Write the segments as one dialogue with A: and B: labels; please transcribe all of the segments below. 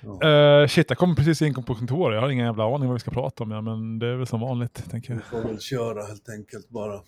A: Ja. Uh, shit, jag kommer precis in på kontoret. Jag har ingen jävla aning vad vi ska prata om, ja, men det är väl som vanligt, tänker jag.
B: Vi får väl köra helt enkelt bara.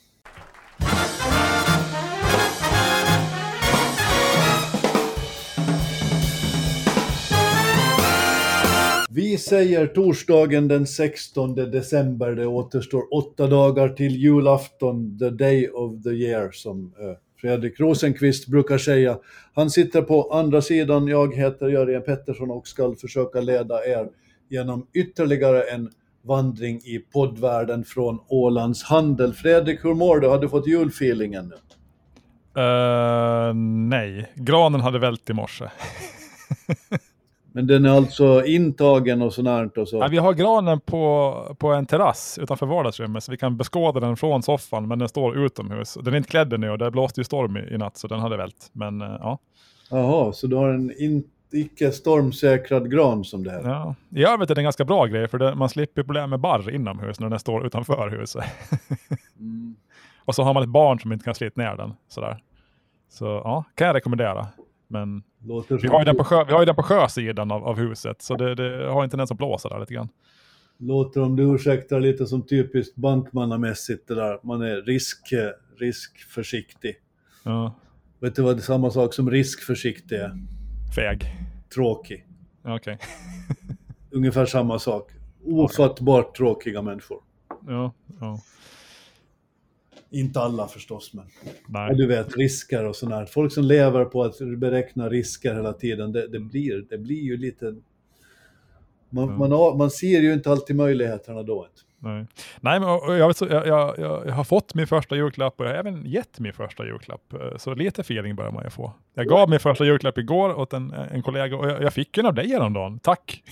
B: Vi säger torsdagen den 16 december. Det återstår åtta dagar till julafton, the day of the year, som eh, Fredrik Rosenqvist brukar säga. Han sitter på andra sidan, jag heter Jörgen Pettersson och ska försöka leda er genom ytterligare en vandring i poddvärlden från Ålands handel. Fredrik, hur mår du? Har du fått julfeelingen nu?
A: Uh, eh, nej, granen hade vält i morse.
B: Men den är alltså intagen och sånt och så?
A: Ja, vi har granen på, på en terrass utanför vardagsrummet så vi kan beskåda den från soffan men den står utomhus. Den är inte klädd nu och det blåste ju storm i, i natt så den hade vält. Men uh, ja.
B: Jaha, så du har en in, icke stormsäkrad gran som det här?
A: Ja, i övrigt är det en ganska bra grej för det, man slipper problem med barr inomhus när den står utanför huset. mm. Och så har man ett barn som inte kan slita ner den. Sådär. Så ja, kan jag rekommendera. Men vi har, ju den på sjö, vi har ju den på sjösidan av, av huset, så det, det har inte den som blåser där lite grann.
B: Låter om du ursäktar lite som typiskt bankmannamässigt det där. Man är risk, riskförsiktig. Ja. Vet du vad det är samma sak som riskförsiktig är?
A: Feg.
B: Tråkig.
A: Okej. Okay.
B: Ungefär samma sak. Ofattbart tråkiga människor.
A: Ja, ja.
B: Inte alla förstås, men Nej. du vet risker och sånt här. Folk som lever på att beräkna risker hela tiden, det, det blir, det blir ju lite... Man, mm. man, har, man ser ju inte alltid möjligheterna då.
A: Nej, Nej men jag, jag, jag, jag, har fått min första julklapp och jag har även gett min första julklapp. Eh, så lite feeling börjar man ju få. Jag gav min första julklapp igår åt en, en kollega och jag, jag fick en av dig häromdagen. Tack!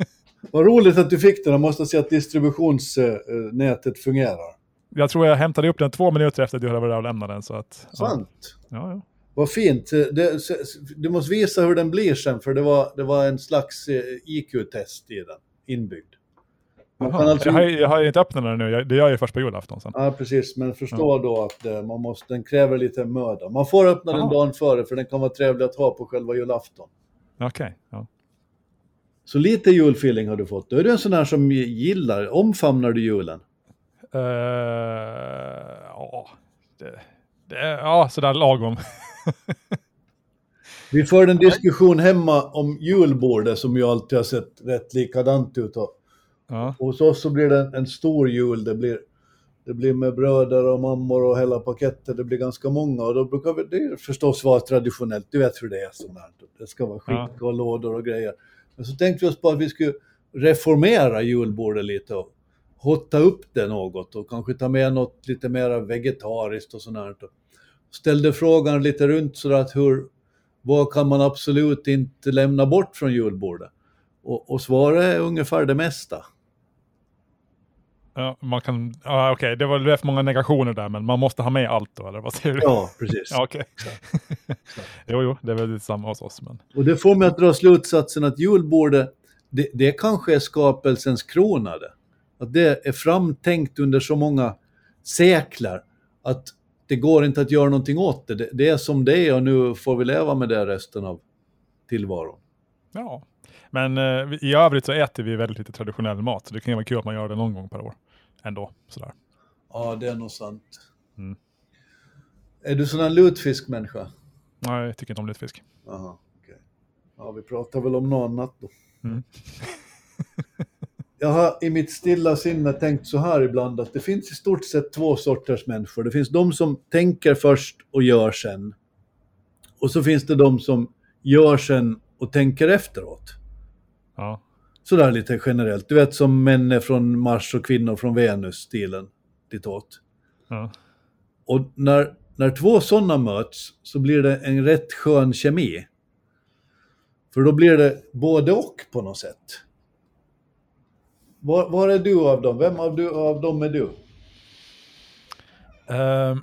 B: Vad roligt att du fick den. Jag måste säga att distributionsnätet fungerar.
A: Jag tror jag hämtade upp den två minuter efter att du hade varit och lämnat den. Så att,
B: Sant?
A: Ja, ja.
B: Vad fint. Det, du måste visa hur den blir sen, för det var, det var en slags eh, IQ-test i den, inbyggd.
A: Alltså... Jag, har, jag har inte öppnat den nu, det gör jag ju först på julafton. Sen.
B: Ja, precis. Men förstå ja. då att eh, man måste, den kräver lite möda. Man får öppna Aha. den dagen före, för den kan vara trevlig att ha på själva julafton.
A: Okej. Okay. Ja.
B: Så lite julfeeling har du fått. Då är du en sån här som gillar, omfamnar du julen?
A: Uh, ja, det, det, ja, sådär lagom.
B: Vi förde en diskussion hemma om julbordet som ju alltid har sett rätt likadant ut. Och, ja. hos oss så blir det en, stor jul. Det blir, det blir med bröder och mammor och hela paketet. Det blir ganska många och då brukar vi, det förstås vara traditionellt. Du vet hur det är sånt här. Det ska vara skinka ja. och lådor och grejer. Men så tänkte vi oss på att vi skulle reformera julbordet lite och hotta upp det något och kanske ta med något lite mer vegetariskt och sånt här. Ställde frågan lite runt sådär att hur, vad kan man absolut inte lämna bort från julbordet? Och, och svaret är ungefär det mesta.
A: Ja, man kan, ja, okej, okay. det var rätt många negationer där, men man måste ha med allt då, eller vad säger du?
B: Ja, precis.
A: ja, okay. jo, jo, det är väl samma hos oss. Men...
B: Och det får mig att dra slutsatsen att julbordet, det, det kanske är skapelsens krona det. Att det är framtänkt under så många sekler att det går inte att göra någonting åt det. Det är som det är och nu får vi leva med det resten av tillvaron.
A: Ja, men eh, i övrigt så äter vi väldigt lite traditionell mat, så det kan ju vara kul att man gör det någon gång per år. Ändå, sådär.
B: Ja, det är nog sant. Mm. Är du sån här lutfiskmänniska?
A: Nej, jag tycker inte om lutfisk.
B: Aha, okay. Ja, vi pratar väl om något annat då. Mm. jag har i mitt stilla sinne tänkt så här ibland att det finns i stort sett två sorters människor. Det finns de som tänker först och gör sen. Och så finns det de som gör sen och tänker efteråt.
A: Ja.
B: Sådär lite generellt. Du vet som män är från Mars och kvinnor från Venus-stilen. Ditåt.
A: Ja.
B: Och när, när två sådana möts så blir det en rätt skön kemi. För då blir det både och på något sätt. Var, var är du av dem? Vem av, du, av dem är du?
A: Uh,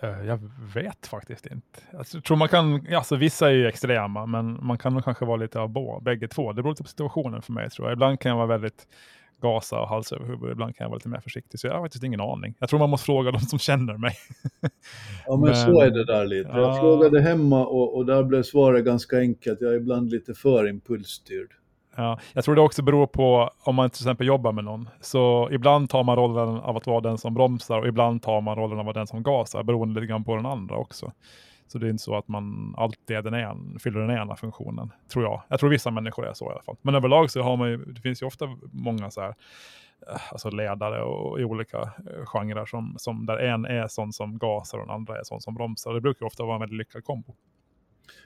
A: jag vet faktiskt inte. Alltså, jag tror man kan, alltså vissa är ju extrema, men man kan nog kanske vara lite av båda, bägge två. Det beror lite på situationen för mig tror jag. Ibland kan jag vara väldigt gasa och hals över huvud. Ibland kan jag vara lite mer försiktig. Så jag har faktiskt ingen aning. Jag tror man måste fråga de som känner mig.
B: ja, men, men, så är det där lite. Jag frågade hemma och, och där blev svaret ganska enkelt. Jag är ibland lite för impulsstyrd.
A: Ja, jag tror det också beror på om man till exempel jobbar med någon. Så ibland tar man rollen av att vara den som bromsar och ibland tar man rollen av att vara den som gasar, beroende lite grann på den andra också. Så det är inte så att man alltid är den en, fyller den ena funktionen, tror jag. Jag tror vissa människor är så i alla fall. Men överlag så har man ju, det finns ju ofta många så här, eh, alltså ledare och, i olika eh, genrer som, som där en är sån som gasar och den andra är sån som bromsar. Det brukar ofta vara en väldigt lyckad kombo.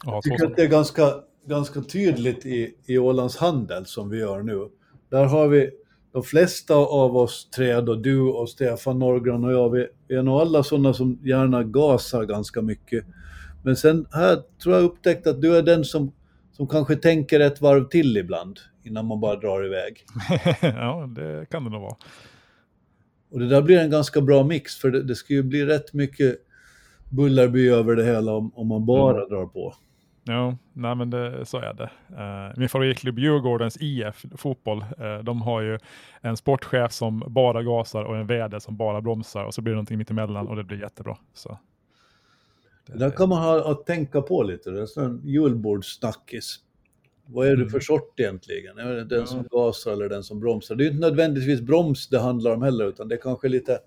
B: Jag tycker att det är ganska, ganska tydligt i, i Ålands Handel som vi gör nu. Där har vi de flesta av oss tre, då, du och Stefan Norgran och jag, vi är nog alla sådana som gärna gasar ganska mycket. Men sen här tror jag upptäckt att du är den som, som kanske tänker ett varv till ibland innan man bara drar iväg.
A: ja, det kan det nog vara.
B: Och det där blir en ganska bra mix för det, det ska ju bli rätt mycket Bullerby över det hela om, om man bara mm. drar på.
A: Ja, nej men det, så är det. Uh, min favoritklubb Djurgårdens IF Fotboll, uh, de har ju en sportchef som bara gasar och en vd som bara bromsar och så blir det någonting mittemellan och det blir jättebra. Så.
B: Det där kan man ha att tänka på lite, det är en julbordssnackis. Vad är det för mm. sort egentligen? Är det den ja. som gasar eller den som bromsar? Det är inte nödvändigtvis broms det handlar om heller, utan det är kanske lite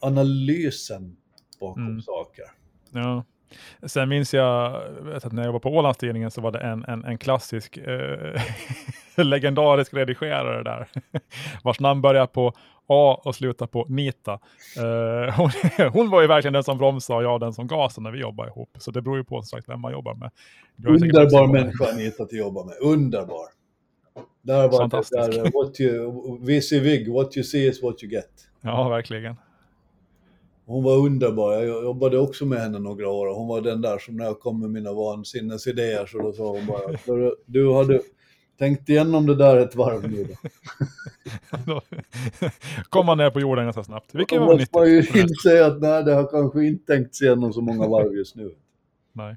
B: analysen bakom mm. saker.
A: Ja. Sen minns jag, vet att när jag var på Ålandstidningen så var det en, en, en klassisk eh, legendarisk redigerare där, vars namn börjar på A och slutar på Nita. Uh, hon, hon, var ju verkligen den som bromsade och jag den som gasade när vi jobbade ihop. Så det beror ju på sagt vem man jobbar med.
B: Underbar människa Anita att jobba med, underbar. Där var det där, what you, VC Vig, what you see is what you get.
A: Ja, verkligen.
B: Hon var underbar. Jag jobbade också med henne några år och hon var den där som när jag kom med mina vansinnesidéer så då sa hon bara, du hade tänkt igenom det där ett varv nu
A: då. kom man ner på jorden ganska snabbt.
B: Vilket var nyttigt. man ju inse att nej, det har kanske inte tänkts igenom så många varv just nu.
A: Nej.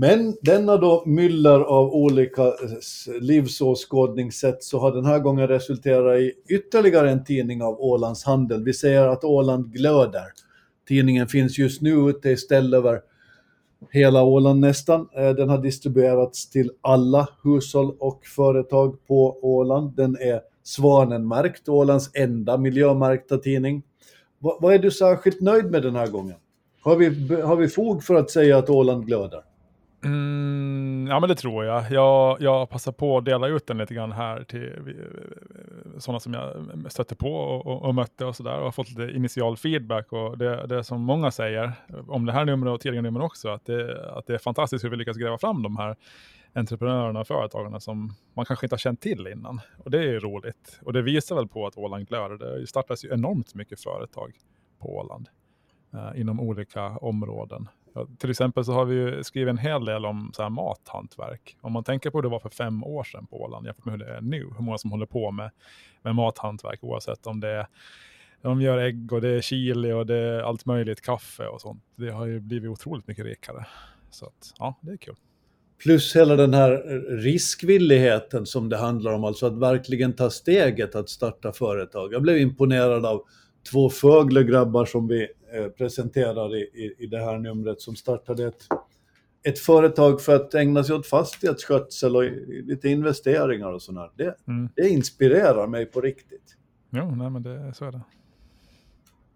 B: Men denna då myller av olika eh, livsåskådningssätt så har den här gången resulterat i ytterligare en tidning av Ålands Handel. Vi säger att Åland glöder. Tidningen finns just nu ute i ställ över hela Åland nästan. Eh, den har distribuerats till alla hushåll och företag på Åland. Den är Svanenmärkt, Ålands enda miljömärkta tidning. Vad är du särskilt nöjd med den här gången? Har vi, har vi fog för att säga att Åland glöder?
A: Mm, ja men det tror jag. jag. Jag passar på att dela ut den lite grann här till eh, eh, eh, sådana som jag mm, stötte på och, och, och mötte och sådär och har fått lite initial feedback och det, det som många säger om det här numret och tidigare nummer också, att det, att det är fantastiskt hur vi lyckas gräva fram de här entreprenörerna och företagarna som man kanske inte har känt till innan. Och det är roligt. Och det visar väl på att Åland glöder. Det startas ju enormt mycket företag på Åland eh, inom olika områden. Till exempel så har vi skrivit en hel del om så här mathantverk. Om man tänker på hur det var för fem år sedan på Åland jämfört med hur det är nu. Hur många som håller på med, med mathantverk oavsett om det är de gör ägg och det är chili och det är allt möjligt, kaffe och sånt. Det har ju blivit otroligt mycket rikare. Så att, ja, det är kul.
B: Plus hela den här riskvilligheten som det handlar om, alltså att verkligen ta steget att starta företag. Jag blev imponerad av två Fögle-grabbar som vi eh, presenterar i, i, i det här numret som startade ett, ett företag för att ägna sig åt fastighetsskötsel och lite investeringar och sådär. Det, mm. det inspirerar mig på riktigt.
A: Jo, nej men det, så är det.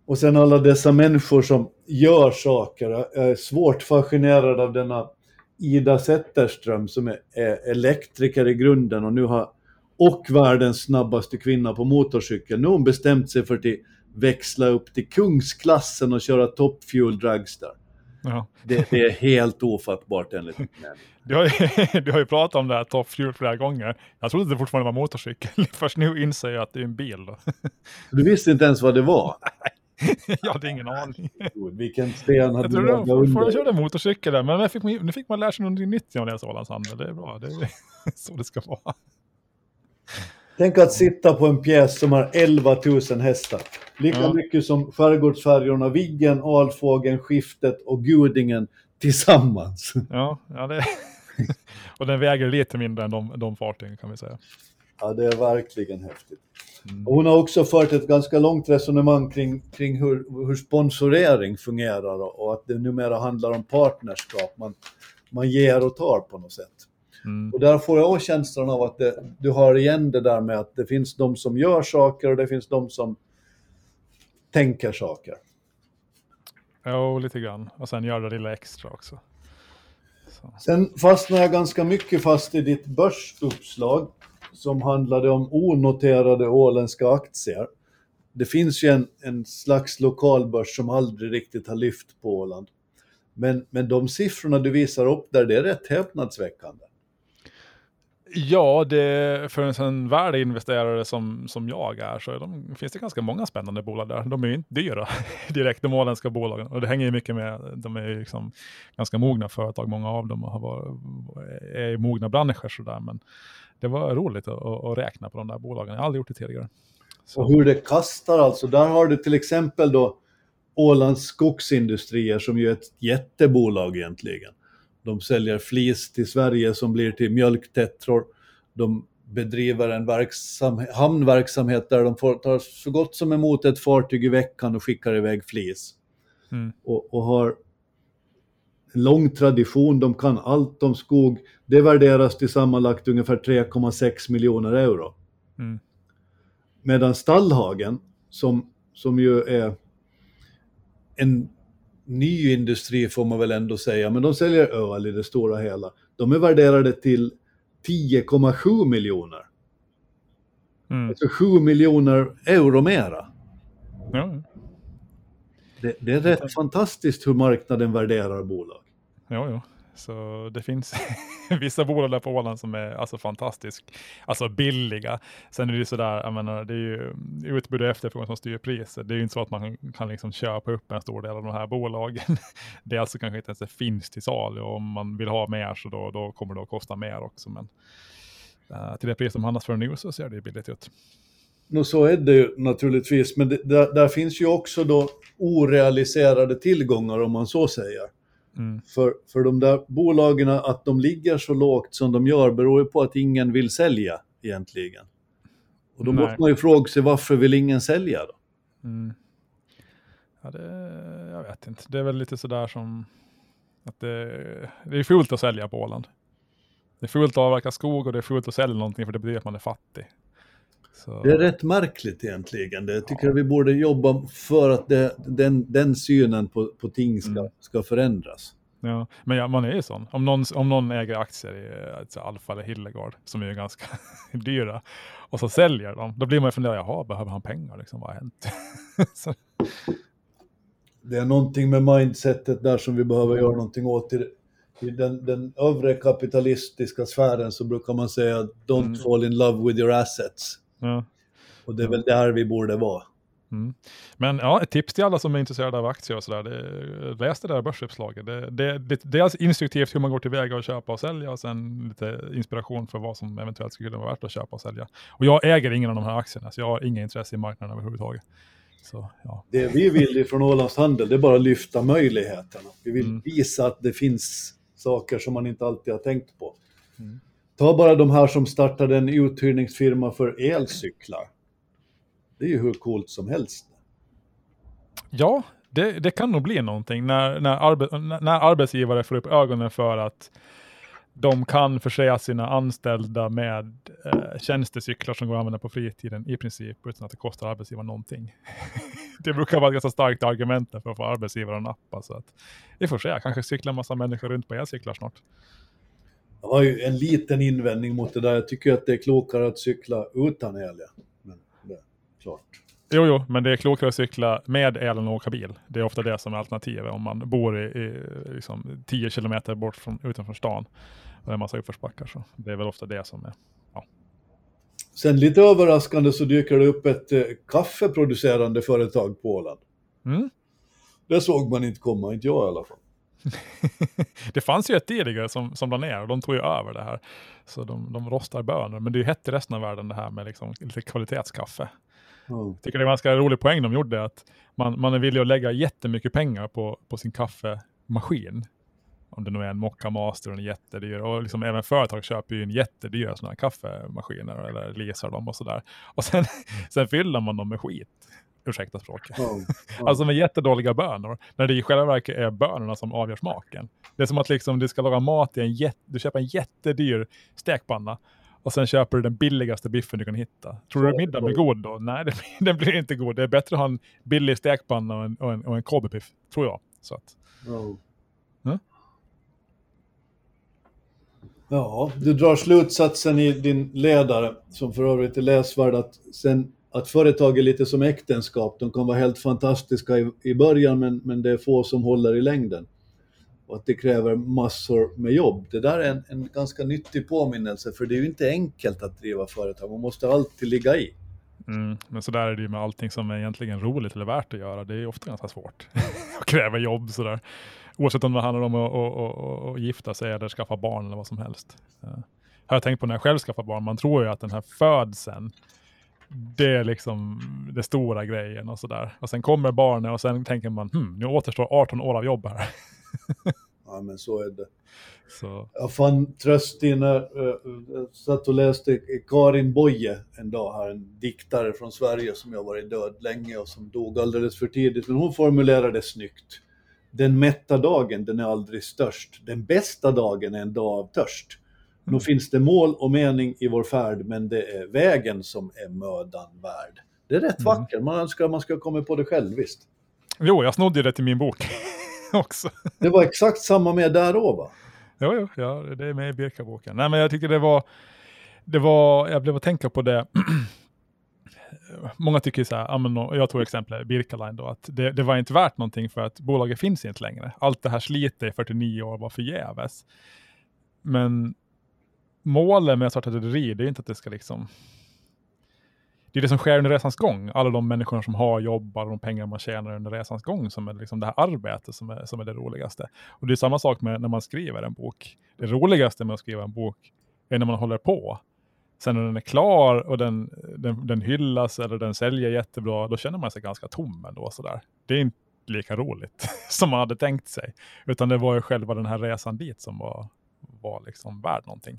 B: Och sen alla dessa människor som gör saker. Jag är svårt fascinerad av denna Ida Zetterström som är, är elektriker i grunden och nu har och världens snabbaste kvinna på motorcykel. Nu har hon bestämt sig för att växla upp till kungsklassen och köra Top Fuel Dragster. Ja. Det, det, är helt ofattbart enligt mig.
A: Du har, du har ju pratat om det här Top Fuel flera gånger. Jag trodde det fortfarande var motorcykel. Först nu inser jag att det är en bil. Då.
B: Du visste inte ens vad det var?
A: jag hade ingen aning.
B: Vilken sten hade
A: du Jag trodde fortfarande körde motorcykel där, men nu fick, man, nu fick man lära sig någonting nytt genom deras Ålandshandel. Det är bra, det är så det ska vara.
B: Tänk att sitta på en pjäs som har 11 000 hästar. Lika ja. mycket som skärgårdsfärjorna Viggen, Alfågeln, Skiftet och Gudingen tillsammans.
A: Ja, ja det... och den väger lite mindre än de, de fartygen kan vi säga.
B: Ja, det är verkligen häftigt. Mm. hon har också fört ett ganska långt resonemang kring, kring hur, hur sponsorering fungerar och, att det numera handlar om partnerskap. Man, man ger och tar på något sätt. Mm. Och där får jag också känslan av att det, du har igen det där med att det finns de som gör saker och det finns de som tänker saker.
A: Jo, lite grann. Och sen gör det lilla extra också.
B: Så. Sen fastnar jag ganska mycket fast i ditt börsuppslag som handlade om onoterade åländska aktier. Det finns ju en, en slags lokalbörs som aldrig riktigt har lyft på Åland. Men, men de siffrorna du visar upp där, det är rätt häpnadsväckande.
A: Ja, det, för en sån värdeinvesterare som, som jag är så är de, finns det ganska många spännande bolag där. De är ju inte dyra direkt, de åländska bolagen. Och det hänger ju mycket med, de är ju liksom ganska mogna företag, många av dem har varit, är i mogna branscher sådär. Men det var roligt att, att, räkna på de där bolagen, jag har aldrig gjort det tidigare.
B: Så. Och hur det kastar alltså, där har du till exempel då Ålands skogsindustrier som ju är ett jättebolag egentligen de säljer flis till Sverige som blir till mjölktetror. De bedriver en verksam, hamnverksamhet där de får ta så gott som emot ett fartyg i veckan och skickar iväg flis. Mm. Och, och, har en lång tradition, de kan allt om skog. Det värderas till sammanlagt ungefär 3,6 miljoner euro. Mm. Medan Stallhagen, som, som ju är en ny industri får man väl ändå säga, men de säljer öl i det stora hela. De är värderade till 10,7 miljoner. Mm. Alltså 7 miljoner euro mera. Ja. Det, det, är rätt fantastiskt hur marknaden värderar bolag.
A: Ja, ja. Så det finns vissa bolag där på Åland som är alltså fantastiskt, alltså billiga. Sen är det ju sådär, jag menar, det är ju utbud och efterfrågan som styr priset. Det är ju inte så att man kan liksom köpa upp en stor del av de här bolagen. Det är alltså kanske inte ens det finns till salu och om man vill ha mer så då, då kommer det att kosta mer också. Men uh, till det pris som handlas för nu så ser det ju billigt ut.
B: No, så är det ju naturligtvis, men det, där, där finns ju också då orealiserade tillgångar om man så säger. Mm. För, för de där bolagen, att de ligger så lågt som de gör beror ju på att ingen vill sälja egentligen. Och då Nej. måste man ju fråga sig varför vill ingen sälja då? Mm.
A: Ja, det, jag vet inte. Det är väl lite sådär som att det, det är fult att sälja på Åland. Det är fult att avverka skog och det är fult att sälja någonting för det betyder att man är fattig.
B: Så... Det är rätt märkligt egentligen. Jag tycker ja. att vi borde jobba för att det, den, den synen på, på ting ska, mm. ska förändras.
A: Ja, men ja, man är ju sån. Om någon, om någon äger aktier i alltså Alfa eller Hillegard, som är ju ganska dyra, och så säljer de, då blir man ju fundera, jaha, behöver han pengar? Liksom, vad har hänt?
B: det är någonting med mindsetet där som vi behöver göra någonting åt. I, i den, den övre kapitalistiska sfären så brukar man säga, don't mm. fall in love with your assets. Ja. Och det är väl där vi borde vara.
A: Mm. Men ja, ett tips till alla som är intresserade av aktier och sådär, läs det där börsuppslaget. Det, det, det, dels instruktivt hur man går tillväga och köpa och sälja och sen lite inspiration för vad som eventuellt skulle vara värt att köpa och sälja. Och jag äger ingen av de här aktierna, så jag har inga intresse i marknaden överhuvudtaget. Så, ja.
B: Det vi vill från Ålands Handel, det är bara att lyfta möjligheterna. Vi vill mm. visa att det finns saker som man inte alltid har tänkt på. Mm. Ta bara de här som startade en uthyrningsfirma för elcyklar. Det är ju hur coolt som helst.
A: Ja, det, det kan nog bli någonting när, när, arbe, när arbetsgivare får upp ögonen för att de kan förse sina anställda med eh, tjänstecyklar som går att använda på fritiden i princip utan att det kostar arbetsgivaren någonting. det brukar vara ett ganska starkt argument för att få arbetsgivaren att nappa. Så att, vi får se, kanske cyklar en massa människor runt på elcyklar snart.
B: Jag har ju en liten invändning mot det där. Jag tycker att det är klokare att cykla utan el. Ja. Men det är klart.
A: Jo, jo, men det är klokare att cykla med elen och åka bil. Det är ofta det som är alternativet om man bor i, i liksom 10 kilometer bort från, utanför stan. Och det är en massa uppförsbackar. Så det är väl ofta det som är, ja.
B: Sen lite överraskande så dyker det upp ett eh, kaffeproducerande företag på Åland. Mm. Det såg man inte komma, inte jag i alla fall.
A: det fanns ju ett tidigare som, som la ner och de tog ju över det här. Så de, de rostar bönor. Men det är ju hett i resten av världen det här med liksom lite kvalitetskaffe. Mm. tycker det är en ganska rolig poäng de gjorde. att Man, man är villig att lägga jättemycket pengar på, på sin kaffemaskin. om det nu är en Mocca Master och en jättedyr. Och liksom även företag köper ju en jättedyra sådana här kaffemaskiner eller leasar dem och sådär. Och sen, sen fyller man dem med skit. Ursäkta språket. Oh, oh. Alltså med jättedåliga bönor. När det i själva verket är bönorna som avgör smaken. Det är som att liksom du ska laga mat i en jätte, du köper en jättedyr stekpanna och sen köper du den billigaste biffen du kan hitta. Tror du middagen blir god då? Nej, den blir inte god. Det är bättre att ha en billig stekpanna och en, och en, och en kobebiff, tror jag. Så att, oh.
B: ja? ja, du drar slutsatsen i din ledare, som för övrigt är läsvärd, att, sen, att företag är lite som äktenskap. De kan vara helt fantastiska i, i början, men, men det är få som håller i längden och att det kräver massor med jobb. Det där är en, en, ganska nyttig påminnelse, för det är ju inte enkelt att driva företag. Man måste alltid ligga i.
A: Mm, men så där är det ju med allting som är egentligen roligt eller värt att göra. Det är ofta ganska svårt att kräver jobb sådär. Oavsett om det handlar om att, att, att, att gifta sig eller skaffa barn eller vad som helst. Jag Har jag tänkt på när jag själv skaffar barn, man tror ju att den här födseln, det är liksom det stora grejen och sådär. Och sen kommer barnet och sen tänker man, hm, nu återstår 18 år av jobb här.
B: ja, men så är det. Så. Jag fann tröst i när jag satt och läste Karin Boye en dag här, en diktare från Sverige som jag varit död länge och som dog alldeles för tidigt. Men hon formulerade snyggt. Den mätta dagen, den är aldrig störst. Den bästa dagen är en dag av törst. Nu finns det mål och mening i vår färd, men det är vägen som är mödan värd. Det är rätt mm. vackert, man önskar man ska komma på det själv, visst.
A: Jo, jag snodde det till min bok. också.
B: Det var exakt samma med där då va?
A: Jo, jo, ja, det är med i Birka-boken. Nej, men jag tycker det var, det var, jag blev att tänka på det. Många tycker så här, jag tog exemplet Birkaline då, att det, det, var inte värt någonting för att bolaget finns inte längre. Allt det här slitet i 49 år var förgäves. Men målet med att starta ett rederi, det är inte att det ska liksom det är det som sker under resans gång. Alla de människor som har jobb, alla de pengar man tjänar under resans gång som är liksom det här arbetet som är, som är det roligaste. Och det är samma sak med när man skriver en bok. Det roligaste med att skriva en bok är när man håller på. Sen när den är klar och den, den, den hyllas eller den säljer jättebra, då känner man sig ganska tom ändå. Sådär. Det är inte lika roligt som man hade tänkt sig. Utan det var ju själva den här resan dit som var, var liksom värd någonting.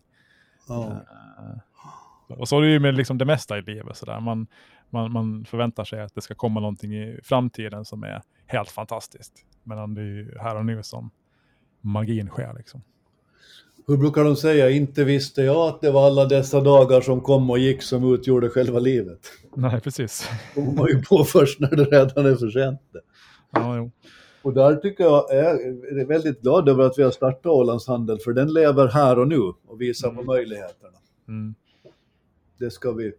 A: Oh. Uh, och så är det ju med liksom det mesta i livet. Så där. Man, man, man förväntar sig att det ska komma någonting i framtiden som är helt fantastiskt. Men det är ju här och nu som magin sker. Liksom.
B: Hur brukar de säga, inte visste jag att det var alla dessa dagar som kom och gick som utgjorde själva livet.
A: Nej, precis.
B: Det kommer ju på först när det redan är för sent.
A: Ja, jo.
B: Och där tycker jag, jag är väldigt glad över att vi har startat Ålands Handel, för den lever här och nu och visar mm. på möjligheterna. Mm det ska vi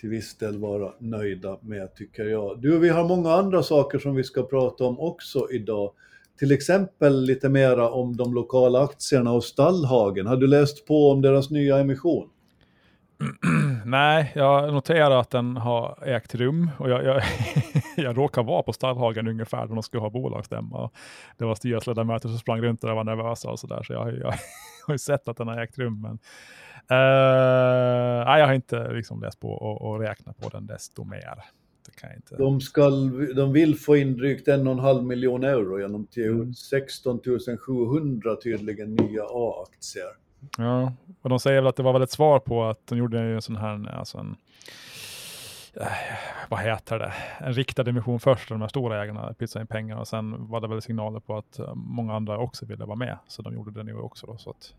B: till viss del vara nöjda med tycker jag. Du, vi har många andra saker som vi ska prata om också idag. Till exempel lite mera om de lokala aktierna och Stallhagen. Har du läst på om deras nya emission?
A: Nej, jag noterar att den har ägt rum och jag, jag, jag råkar vara på Stallhagen ungefär när de skulle ha bolagsstämma. Det var styrelseledamöter som sprang runt där och var nervösa och sådär, så jag, jag, jag har ju sett att den har ägt rum. Men Uh, nej, jag har inte liksom läst på och, och räknat på den desto mer.
B: De, ska, de vill få in drygt en och en halv miljon euro genom till mm. 16 700 tydligen nya A-aktier.
A: Ja, och de säger väl att det var väl ett svar på att de gjorde en sån här, alltså en, eh, vad heter det, en riktad emission först, de här stora ägarna pytsade in pengar och sen var det väl signaler på att eh, många andra också ville vara med, så de gjorde det nu också. Då, så att,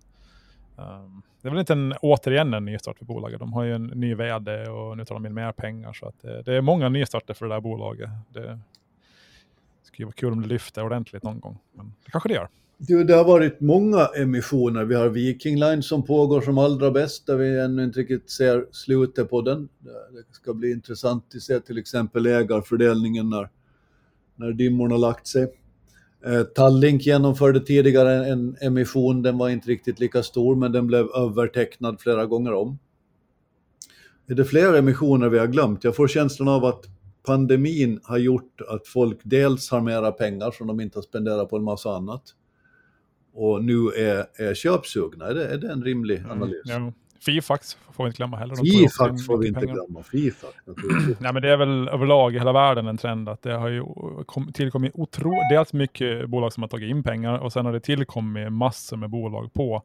A: Um, det är väl inte en, återigen en nystart för bolaget. De har ju en ny vd och nu tar de in mer pengar. Så att det, det är många nystarter för det där bolaget. Det skulle vara kul om det lyfter ordentligt någon gång. Men det kanske det gör.
B: Du, det har varit många emissioner. Vi har Viking Line som pågår som allra bäst, där vi ännu inte riktigt ser slutet på den. Det ska bli intressant att se till exempel ägarfördelningen när, när dimmorna lagt sig. Eh, Tallink genomförde tidigare en emission, den var inte riktigt lika stor men den blev övertecknad flera gånger om. Är det fler emissioner vi har glömt? Jag får känslan av att pandemin har gjort att folk dels har mera pengar som de inte har spenderat på en massa annat och nu är, är köpsugna. Är det, är det en rimlig mm, analys?
A: Mm, ja. Fifax får vi inte glömma heller.
B: Fifax får vi inte pengar. glömma. Fifax,
A: Nej, men det är väl överlag i hela världen en trend att det har ju tillkommit otroligt, dels mycket bolag som har tagit in pengar och sen har det tillkommit massor med bolag på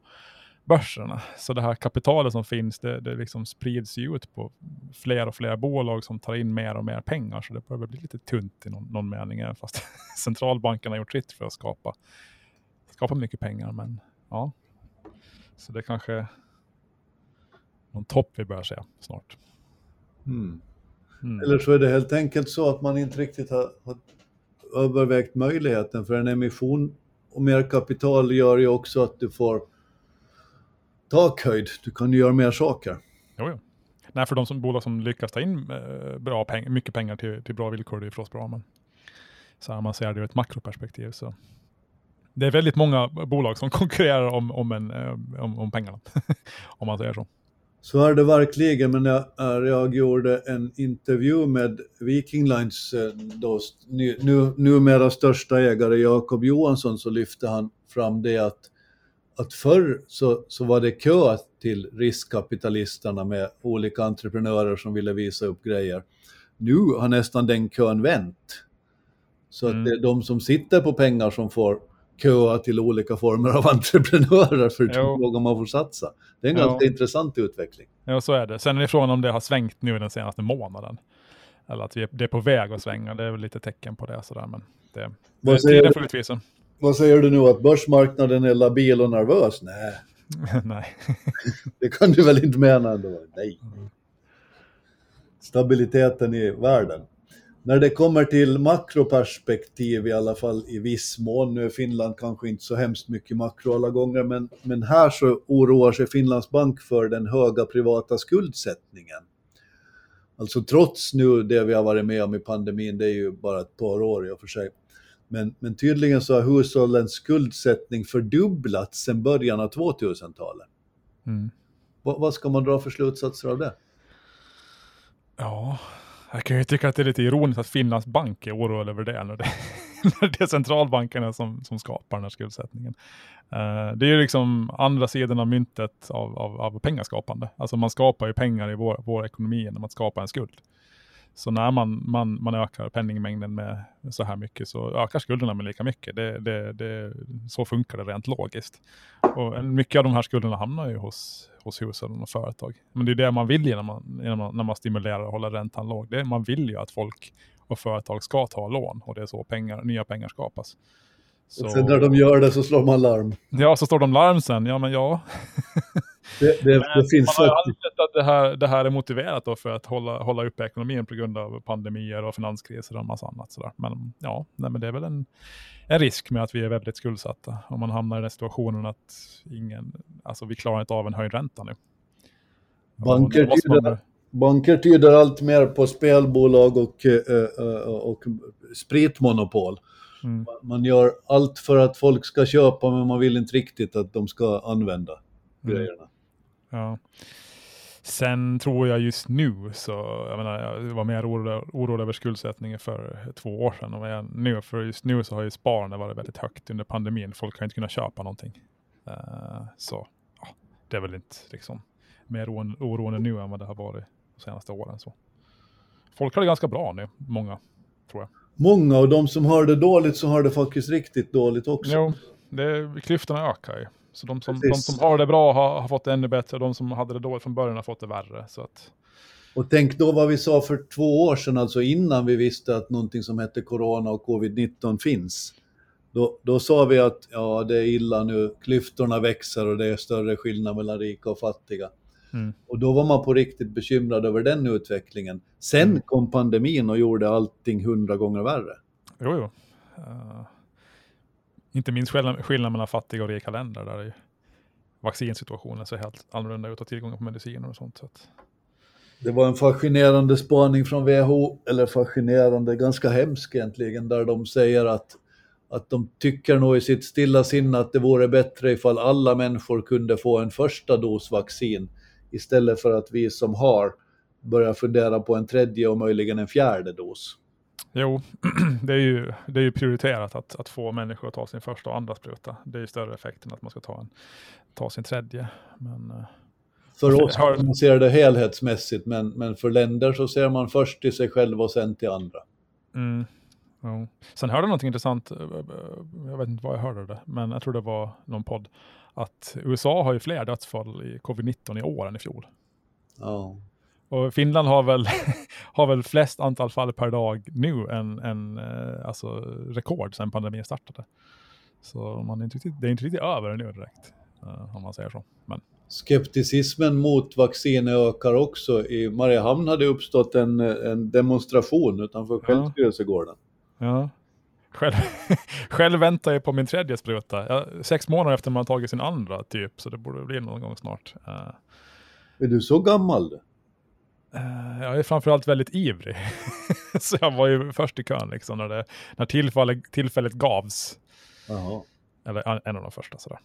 A: börserna. Så det här kapitalet som finns, det, det liksom sprids ju ut på fler och fler bolag som tar in mer och mer pengar. Så det börjar bli lite tunt i någon, någon mening, fast centralbankerna har gjort sitt för att skapa, skapa mycket pengar. Men ja, så det kanske någon topp vi börjar se snart.
B: Mm. Mm. Eller så är det helt enkelt så att man inte riktigt har, har övervägt möjligheten för en emission och mer kapital gör ju också att du får takhöjd. Du kan ju göra mer saker.
A: Jo, jo. Nej, för de som, bolag som lyckas ta in eh, bra peng, mycket pengar till, till bra villkor, det är förstås bra. Men så här, man ser det ur ett makroperspektiv så det är väldigt många bolag som konkurrerar om, om, en, eh, om, om pengarna, om man säger så.
B: Så är det verkligen, men jag, jag gjorde en intervju med Viking Lines eh, då, nu, numera största ägare Jakob Johansson så lyfte han fram det att, att förr så, så var det kö till riskkapitalisterna med olika entreprenörer som ville visa upp grejer. Nu har nästan den kön vänt. Så mm. att det är de som sitter på pengar som får köa till olika former av entreprenörer för att vågar man får satsa. Det är en jo. ganska intressant utveckling.
A: Ja, så är det. Sen är det frågan om det har svängt nu den senaste månaden. Eller att vi är, det är på väg att svänga. Det är väl lite tecken på det. Sådär, men det, vad det, det får utvisa.
B: Vad säger du nu, att börsmarknaden är labil och nervös? Nej.
A: Nej.
B: det kan du väl inte mena ändå? Nej. Mm. Stabiliteten i världen när det kommer till makroperspektiv i alla fall i viss mån, nu är Finland kanske inte så hemskt mycket makro alla gånger, men, men här så oroar sig Finlands bank för den höga privata skuldsättningen. Alltså trots nu det vi har varit med om i pandemin, det är ju bara ett par år i och för sig, men, men tydligen så har hushållens skuldsättning fördubblats sedan början av 2000-talet. Mm. Vad, ska man dra för slutsatser av det?
A: Ja, jag kan ju tycka att det är lite ironiskt att Finlands bank är oroad över det när det, när det är centralbankerna som, som skapar den här skuldsättningen. Uh, det är ju liksom andra sidan av myntet av, av, av pengaskapande. Alltså man skapar ju pengar i vår, vår ekonomi genom att skapa en skuld. Så när man, man, man ökar penningmängden med så här mycket så ökar skulderna med lika mycket. Det, det, det, så funkar det rent logiskt. Och mycket av de här skulderna hamnar ju hos, hos hushållen och företag. Men det är det man vill när man, när man stimulerar och håller räntan låg. Det, man vill ju att folk och företag ska ta lån och det är så pengar, nya pengar skapas.
B: Så... Och sen när de gör det så slår man larm.
A: Ja, så står de larm sen. Ja, men ja.
B: Det, det, det finns
A: man har alltid att det här, det här är motiverat då för att hålla, hålla uppe ekonomin på grund av pandemier och finanskriser och en massa annat. Sådär. Men ja, nej, men det är väl en, en risk med att vi är väldigt skuldsatta. Om man hamnar i den situationen att ingen, alltså vi klarar inte av en höjd ränta nu.
B: Banker tyder, banker tyder allt mer på spelbolag och, uh, uh, och spritmonopol. Mm. Man gör allt för att folk ska köpa men man vill inte riktigt att de ska använda mm. grejerna.
A: Ja. Sen tror jag just nu så, jag menar, jag var mer orolig, orolig över skuldsättningen för två år sedan och jag nu, för just nu så har ju sparandet varit väldigt högt under pandemin. Folk har inte kunnat köpa någonting. Uh, så ja, det är väl inte liksom mer oroande nu än vad det har varit de senaste åren. Så. Folk har det ganska bra nu, många, tror jag.
B: Många, och de som har det dåligt så har det faktiskt riktigt dåligt också.
A: Jo, det, klyftorna ökar ju. Så de som, de som har det bra har, har, fått det ännu bättre, de som hade det dåligt från början har fått det värre. Så att...
B: Och tänk då vad vi sa för två år sedan, alltså innan vi visste att någonting som hette corona och covid-19 finns. Då, då sa vi att ja, det är illa nu, klyftorna växer och det är större skillnad mellan rika och fattiga. Mm. Och då var man på riktigt bekymrad över den utvecklingen. Sen mm. kom pandemin och gjorde allting hundra gånger värre.
A: Jo, jo. Uh, inte minst skillnaden mellan fattiga och rika länder där är vaccinsituationen ser helt annorlunda ut och tillgången på mediciner och sånt. Så att...
B: Det var en fascinerande spaning från WHO, eller fascinerande, ganska hemsk egentligen, där de säger att, att de tycker nog i sitt stilla sinne att det vore bättre ifall alla människor kunde få en första dos vaccin istället för att vi som har börjar fundera på en tredje och möjligen en fjärde dos.
A: Jo, det är ju, det är ju prioriterat att, att få människor att ta sin första och andra spruta. Det är ju större effekt än att man ska ta, en, ta sin tredje. Men, eh,
B: För oss har... man ser det helhetsmässigt, men, men för länder så ser man först till sig själv och sen till andra.
A: Mm. Ja. Sen hörde jag något intressant, eh, eh, jag vet inte vad jag hörde det, men jag tror det var någon podd, att USA har ju fler dödsfall i covid-19 i år än i fjol.
B: Ja.
A: Och Finland har väl, har väl flest antal fall per dag nu än, än eh, alltså rekord sedan pandemin startade. Så man är inte riktigt, det är inte riktigt över nu direkt, om man säger så. Men.
B: Skepticismen mot vaccin ökar också. I Mariehamn hade uppstått en, en demonstration utanför självstyrelsegården.
A: Ja. Själv, själv väntar jag på min tredje spruta. Jag, sex månader efter man har tagit sin andra typ, så det borde bli någon gång snart. Uh,
B: är du så gammal?
A: Uh, jag är framförallt väldigt ivrig. så jag var ju först i kön liksom när, det, när tillfället, tillfället gavs.
B: Jaha.
A: Eller en av de första sådär.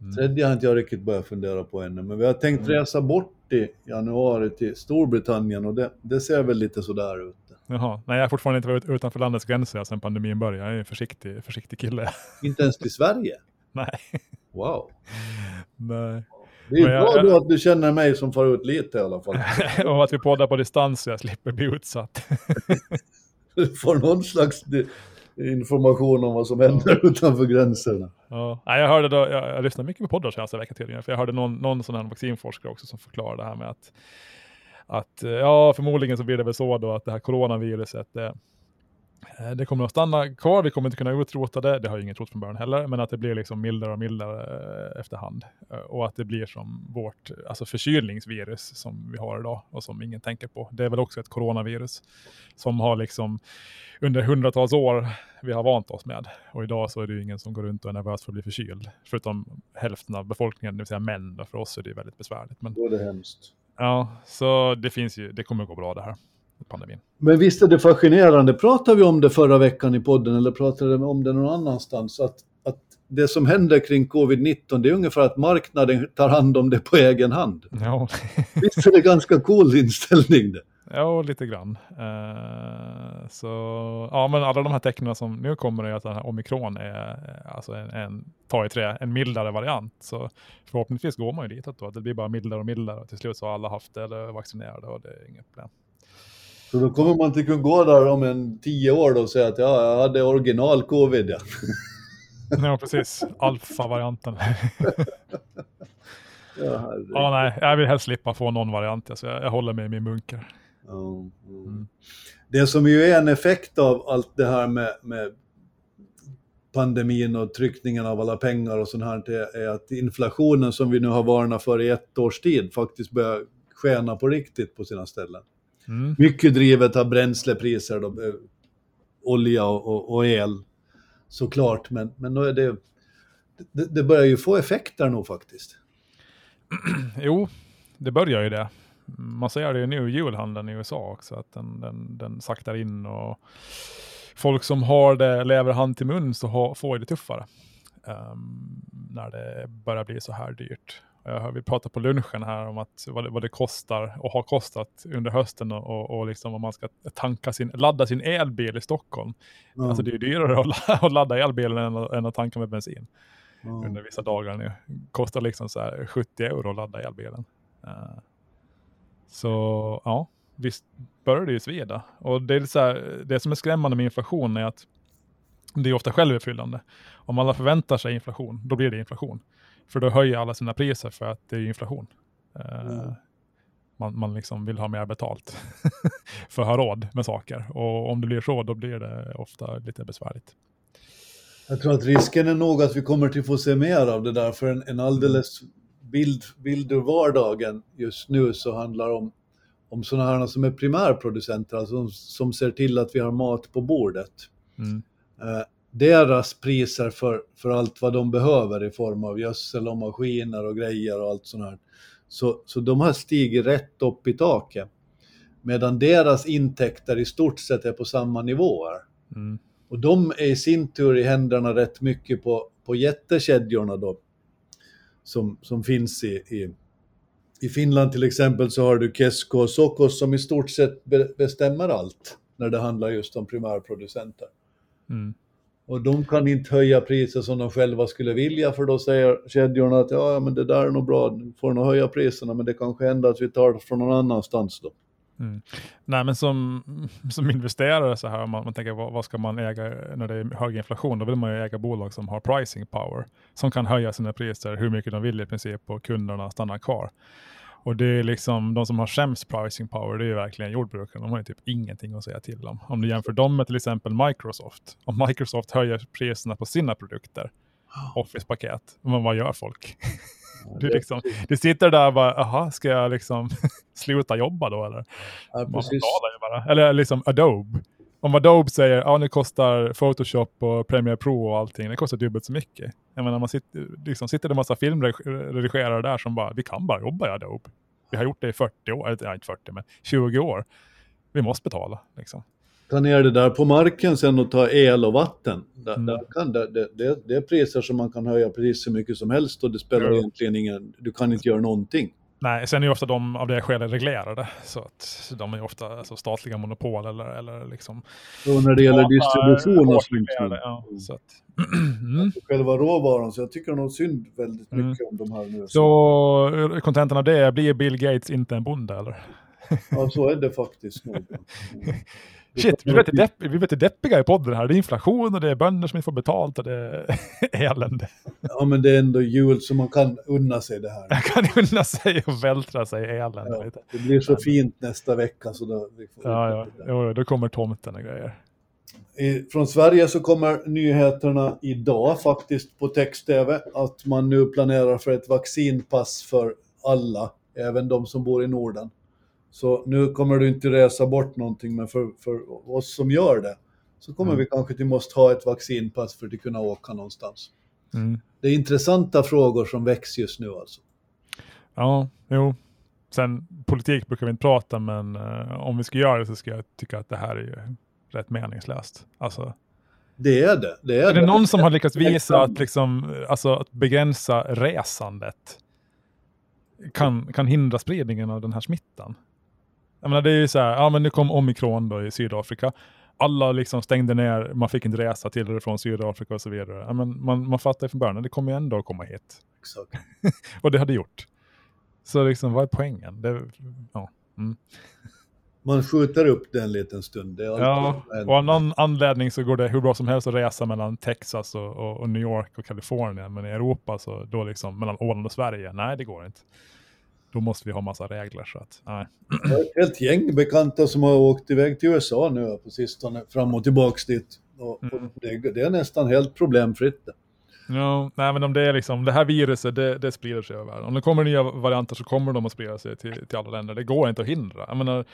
B: Mm. Tredje har inte jag riktigt börjat fundera på ännu, men vi har tänkt mm. resa bort januari till Storbritannien och det, det ser väl lite sådär ut.
A: Jaha, nej jag har fortfarande inte varit utanför landets gränser sedan pandemin började. Jag är en försiktig, försiktig kille.
B: Inte ens till Sverige?
A: nej.
B: Wow.
A: Nej.
B: Det är bra jag, då att du känner mig som far ut lite i alla fall.
A: och att vi poddar på distans så jag slipper bli utsatt.
B: du får någon slags information om vad som händer utanför gränserna.
A: Ja, jag hörde då, jag, jag lyssnade mycket på poddar senaste veckan tydligen, för jag hörde någon, någon sån här vaccinforskare också som förklarade det här med att att eh, ja, förmodligen så blir det väl så då att det här coronaviruset, det, det kommer att stanna kvar, vi kommer inte kunna utrota det, det har ju ingen trott från början heller, men att det blir liksom mildare och mildare eh, efterhand. Och att det blir som vårt alltså förkylningsvirus som vi har idag och som ingen tänker på. Det är väl också ett coronavirus som har liksom under hundratals år vi har vant oss med. Och idag så är det ju ingen som går runt och är nervös för att bli förkyld, förutom hälften av befolkningen, det vill säga män. För oss är det väldigt besvärligt. Men...
B: Då är det hemskt.
A: Ja, så det finns ju, det kommer att gå bra det här, pandemin.
B: Men visst är det fascinerande, pratade vi om det förra veckan i podden eller pratade vi om det någon annanstans? Att, att det som händer kring covid-19 det är ungefär att marknaden tar hand om det på egen hand.
A: Ja.
B: visst är det ganska cool inställning det?
A: Ja, lite grann. Uh, så, ja, men alla de här tecknen som nu kommer är att den här omikron är eh, alltså en, en ta i trä, en mildare variant. Så förhoppningsvis går man ju dit då, att det blir bara mildare och mildare och till slut så har alla haft det eller vaccinerade och det är inget problem.
B: Så då kommer man till kunna gå där om en tio år då och säga att ja, jag hade original covid. Ja,
A: ja precis. Alfa-varianten. ja, ja, nej, jag vill helst slippa få någon variant. Alltså jag, jag håller mig i min bunker.
B: Mm. Det som ju är en effekt av allt det här med, med pandemin och tryckningen av alla pengar och sånt här är att inflationen som vi nu har varnat för i ett års tid faktiskt börjar skena på riktigt på sina ställen. Mm. Mycket drivet av bränslepriser, då, eh, olja och, och, och, el såklart, men, men då är det, det, det börjar ju få effekter nog faktiskt.
A: Jo, det börjar ju det man ser det ju nu i julhandeln i USA också, att den, den, den saktar in och folk som har det, lever hand till mun, så ha, får det tuffare. Um, när det börjar bli så här dyrt. Uh, vi pratade på lunchen här om att vad det, vad det kostar och har kostat under hösten och, och liksom om man ska tanka sin, ladda sin elbil i Stockholm. Mm. Alltså det är dyrare att, att ladda elbilen än, än att tanka med bensin. Mm. Under vissa dagar nu. Kostar liksom så 70 euro att ladda elbilen. Uh, så ja, visst börjar det ju svida. Och det, är så här, det som är skrämmande med inflation är att det är ofta självuppfyllande. Om alla förväntar sig inflation, då blir det inflation. För då höjer alla sina priser för att det är inflation. Eh, mm. man, man liksom vill ha mer betalt för att ha råd med saker. Och om det blir så, då blir det ofta lite besvärligt.
B: Jag tror att risken är nog att vi kommer till få se mer av det där, för en, en alldeles bild, bild ur vardagen just nu så handlar om, om sådana här som är primärproducenter, alltså som, som ser till att vi har mat på bordet. Mm. Deras priser för, för allt vad de behöver i form av gödsel och maskiner och grejer och allt sånt här. Så, så de har stigit rätt upp i taket. Medan deras intäkter i stort sett är på samma nivåer. Mm. Och de är i sin tur i händerna rätt mycket på, på jättekedjorna då som, som finns i, i, i Finland till exempel så har du Kesko och Sokos som i stort sett be, bestämmer allt när det handlar just om primärproducenter. Mm. Och de kan inte höja priser som de själva skulle vilja för då säger kedjorna att ja, men det där är nog bra, du får nog höja priserna men det kanske händer att vi tar det från någon annanstans då.
A: Mm. Nej, men som, som investerare så här, man, man tänker vad, vad, ska man äga när det är hög inflation? Då vill man ju äga bolag som har pricing power, som kan höja sina priser hur mycket de vill i princip och kunderna stannar kvar. Och det är liksom de som har sämst pricing power, det är verkligen jordbrukarna. De har ju typ ingenting att säga till om. Om du jämför dem med till exempel Microsoft. Om Microsoft höjer priserna på sina produkter, Office-paket, men vad gör folk? Du, liksom, du sitter där och bara, aha, ska jag liksom sluta jobba då eller?
B: Ja, precis.
A: Bara. Eller liksom Adobe. Om Adobe säger, ja nu kostar Photoshop och Premiere Pro och allting, det kostar dubbelt så mycket. Jag menar, man sitter, liksom, sitter det en massa filmredigerare där som bara, vi kan bara jobba i Adobe. Vi har gjort det i 40 år, eller inte 40, men 20 år. Vi måste betala. Liksom.
B: Ta ner det där på marken sen och ta el och vatten. Där, mm. där kan det, det, det, är priser som man kan höja precis så mycket som helst och det spelar mm. egentligen ingen, du kan inte göra någonting.
A: Nej, sen är ju ofta de av det skälet reglerade. Så att de är ofta alltså, statliga monopol eller, eller liksom...
B: Och när det gäller distribution och sånt.
A: Ja, så att,
B: mm. Själva råvaran, så jag tycker nog synd väldigt mm. mycket mm. om de här nu.
A: Så kontentan av det, blir Bill Gates inte en bonde eller?
B: Ja, så är det faktiskt nog.
A: Shit, vi blir, depp, vi blir deppiga i podden här. Det är inflation och det är bönder som inte får betalt och det är elände.
B: Ja, men det är ändå jul så man kan unna sig det här.
A: Man kan unna sig och vältra sig i elände.
B: Ja, det blir så fint nästa vecka så då... Vi
A: får ja, ja. Jo, då kommer tomten och grejer.
B: Från Sverige så kommer nyheterna idag faktiskt på text-tv att man nu planerar för ett vaccinpass för alla, även de som bor i Norden. Så nu kommer du inte resa bort någonting, men för, för oss som gör det så kommer mm. vi kanske till måste ha ett vaccinpass för att kunna åka någonstans. Mm. Det är intressanta frågor som väcks just nu alltså.
A: Ja, jo. Sen politik brukar vi inte prata, men uh, om vi ska göra det så ska jag tycka att det här är ju rätt meningslöst. Alltså,
B: det är det. det är,
A: är det, det någon som har lyckats visa att, liksom, alltså, att begränsa resandet kan, kan hindra spridningen av den här smittan? Jag menar, det är ju så här, ja men nu kom omikron då i Sydafrika. Alla liksom stängde ner, man fick inte resa till eller från Sydafrika och så vidare. Ja, men man, man fattar ju från början, det kommer ju ändå att komma hit.
B: Exakt.
A: och det hade gjort. Så liksom, vad är poängen? Det, ja. Mm.
B: Man skjuter upp det en liten stund.
A: ja, och av någon anledning så går det hur bra som helst att resa mellan Texas och, och, och New York och Kalifornien. Men i Europa så då liksom mellan Åland och Sverige, nej det går inte då måste vi ha massa regler. Så att, nej.
B: Jag har ett helt gäng bekanta som har åkt iväg till USA nu på sistone, fram och tillbaks dit. Och, mm. det, det, är nästan helt problemfritt.
A: Ja, nej, men om det är liksom, det här viruset, det, det sprider sig över världen. Om det kommer nya varianter så kommer de att sprida sig till, till alla länder. Det går inte att hindra. Jag menar,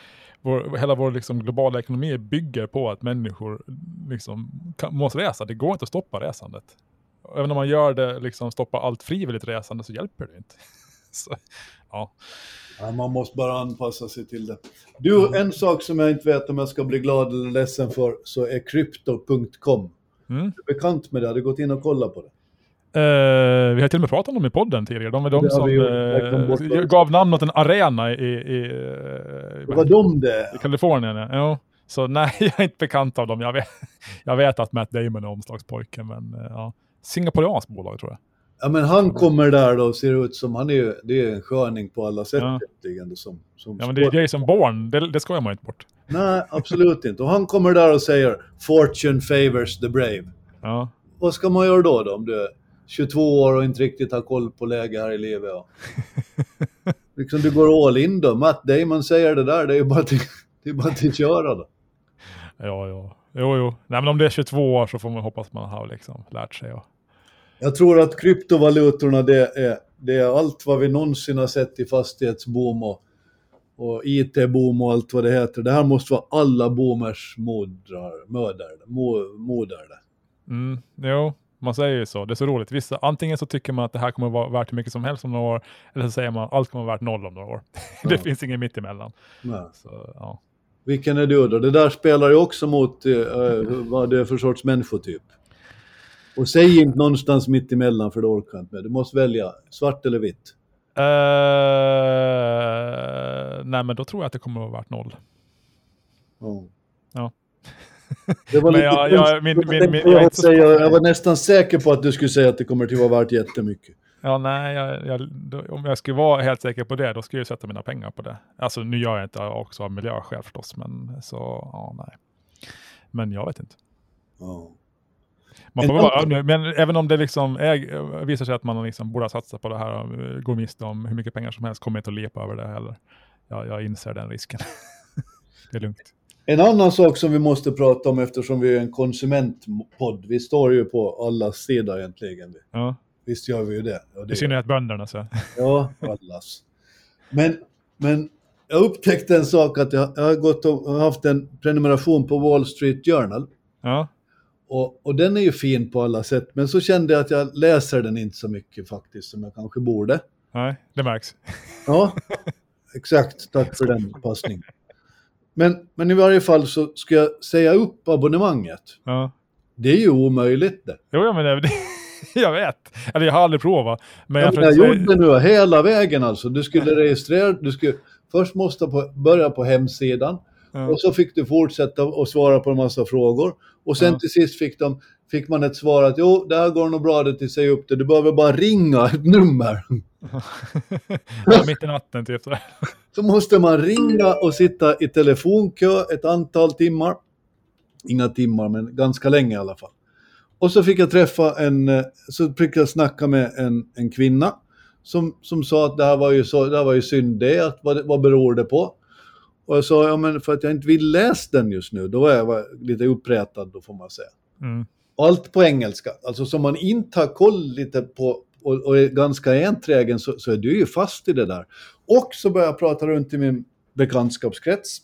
A: vår, hela vår liksom globala ekonomi bygger på att människor liksom kan, måste resa. Det går inte att stoppa resandet. Även om man gör det, liksom stoppa allt frivilligt resande så hjälper det inte. så, ja.
B: ja. Man måste bara anpassa sig till det. Du, mm. en sak som jag inte vet om jag ska bli glad eller ledsen för, så är krypto.com. Mm. Du är bekant med det? Har du gått in och kollat på det?
A: Uh, vi har till och med pratat om dem i podden tidigare. De är de som uh, gav namn åt en arena i, i,
B: uh, det var de det?
A: i Kalifornien. Ja. Så nej, jag är inte bekant av dem. Jag vet, jag vet att Matt Damon är omslagspojke, men ja. Singaporianskt bolag tror jag.
B: Ja men han kommer där då och ser ut som, han är ju, det är en sköning på alla sätt ja. egentligen. Som, som
A: ja men det är Jason Bourne, det, det skojar man inte bort.
B: Nej, absolut inte. Och han kommer där och säger Fortune favors the brave.
A: Ja.
B: Vad ska man göra då, då om du är 22 år och inte riktigt har koll på läge här i livet? Ja. liksom du går all in då. Matt Damon säger det där, det är ju bara till, det är bara till att köra då.
A: Ja, ja. Jo, jo. Nej, men om det är 22 år så får man hoppas man har liksom lärt sig. Och
B: jag tror att kryptovalutorna det är, det är allt vad vi någonsin har sett i fastighetsboom och, och IT-boom och allt vad det heter. Det här måste vara alla boomers modrar, möder, moder.
A: Mm, jo, man säger ju så. Det är så roligt. Vissa, antingen så tycker man att det här kommer vara värt hur mycket som helst om några år, eller så säger man att allt kommer vara värt noll om några år. Ja. det finns inget mitt emellan.
B: Nej. Så, ja. Vilken är du då? Det där spelar ju också mot eh, vad det är för sorts människotyp. Och säg inte någonstans mitt emellan för det orkar inte med. Du måste välja svart eller vitt.
A: Uh, nej, men då tror jag att det kommer att vara värt noll.
B: Oh.
A: Ja.
B: Det var lite jag, jag, min, min, min, jag, jag, säga, jag var nästan säker på att du skulle säga att det kommer att vara värt jättemycket.
A: Ja, nej, jag, då, om jag skulle vara helt säker på det, då skulle jag sätta mina pengar på det. Alltså nu gör jag inte också av miljöskäl förstås, men så, ja, nej. Men jag vet inte. Oh. Man får bara, men även om det liksom är, visar sig att man liksom borde ha satsat på det här och går miste om hur mycket pengar som helst, kommer inte att lepa över det heller. Jag, jag inser den risken. det är lugnt.
B: En annan sak som vi måste prata om eftersom vi är en konsumentpodd, vi står ju på alla sidor egentligen. Ja. Visst gör vi ju det.
A: det I synnerhet bönderna så.
B: Ja, allas. Men, men jag upptäckte en sak att jag, jag har gått och haft en prenumeration på Wall Street Journal. Ja. Och, och, den är ju fin på alla sätt, men så kände jag att jag läser den inte så mycket faktiskt som jag kanske borde.
A: Nej, det märks.
B: Ja, exakt. Tack för den passningen. Men, men i varje fall så ska jag säga upp abonnemanget. Ja. Det är ju omöjligt det.
A: Jo, men det, jag vet. Eller jag har aldrig provat.
B: Men jag, ja, jag gjorde det nu hela vägen alltså. Du skulle registrera, du skulle först måste på, börja på hemsidan. Ja. Och så fick du fortsätta och svara på en massa frågor. Och sen ja. till sist fick, de, fick man ett svar att jo, det här går nog bra det till sig upp det. Du behöver bara ringa ett nummer.
A: ja, mitt i natten typ.
B: så måste man ringa och sitta i telefonkö ett antal timmar. Inga timmar, men ganska länge i alla fall. Och så fick jag träffa en, så fick jag snacka med en, en kvinna som, som sa att det här var ju, så, det här var ju synd det, att vad, vad beror det på? Och jag sa, ja men för att jag inte vill läsa den just nu, då var jag lite uppretad då får man säga. Mm. Allt på engelska, alltså som man inte har koll lite på och, och är ganska enträgen så, så är du ju fast i det där. Och så började jag prata runt i min bekantskapskrets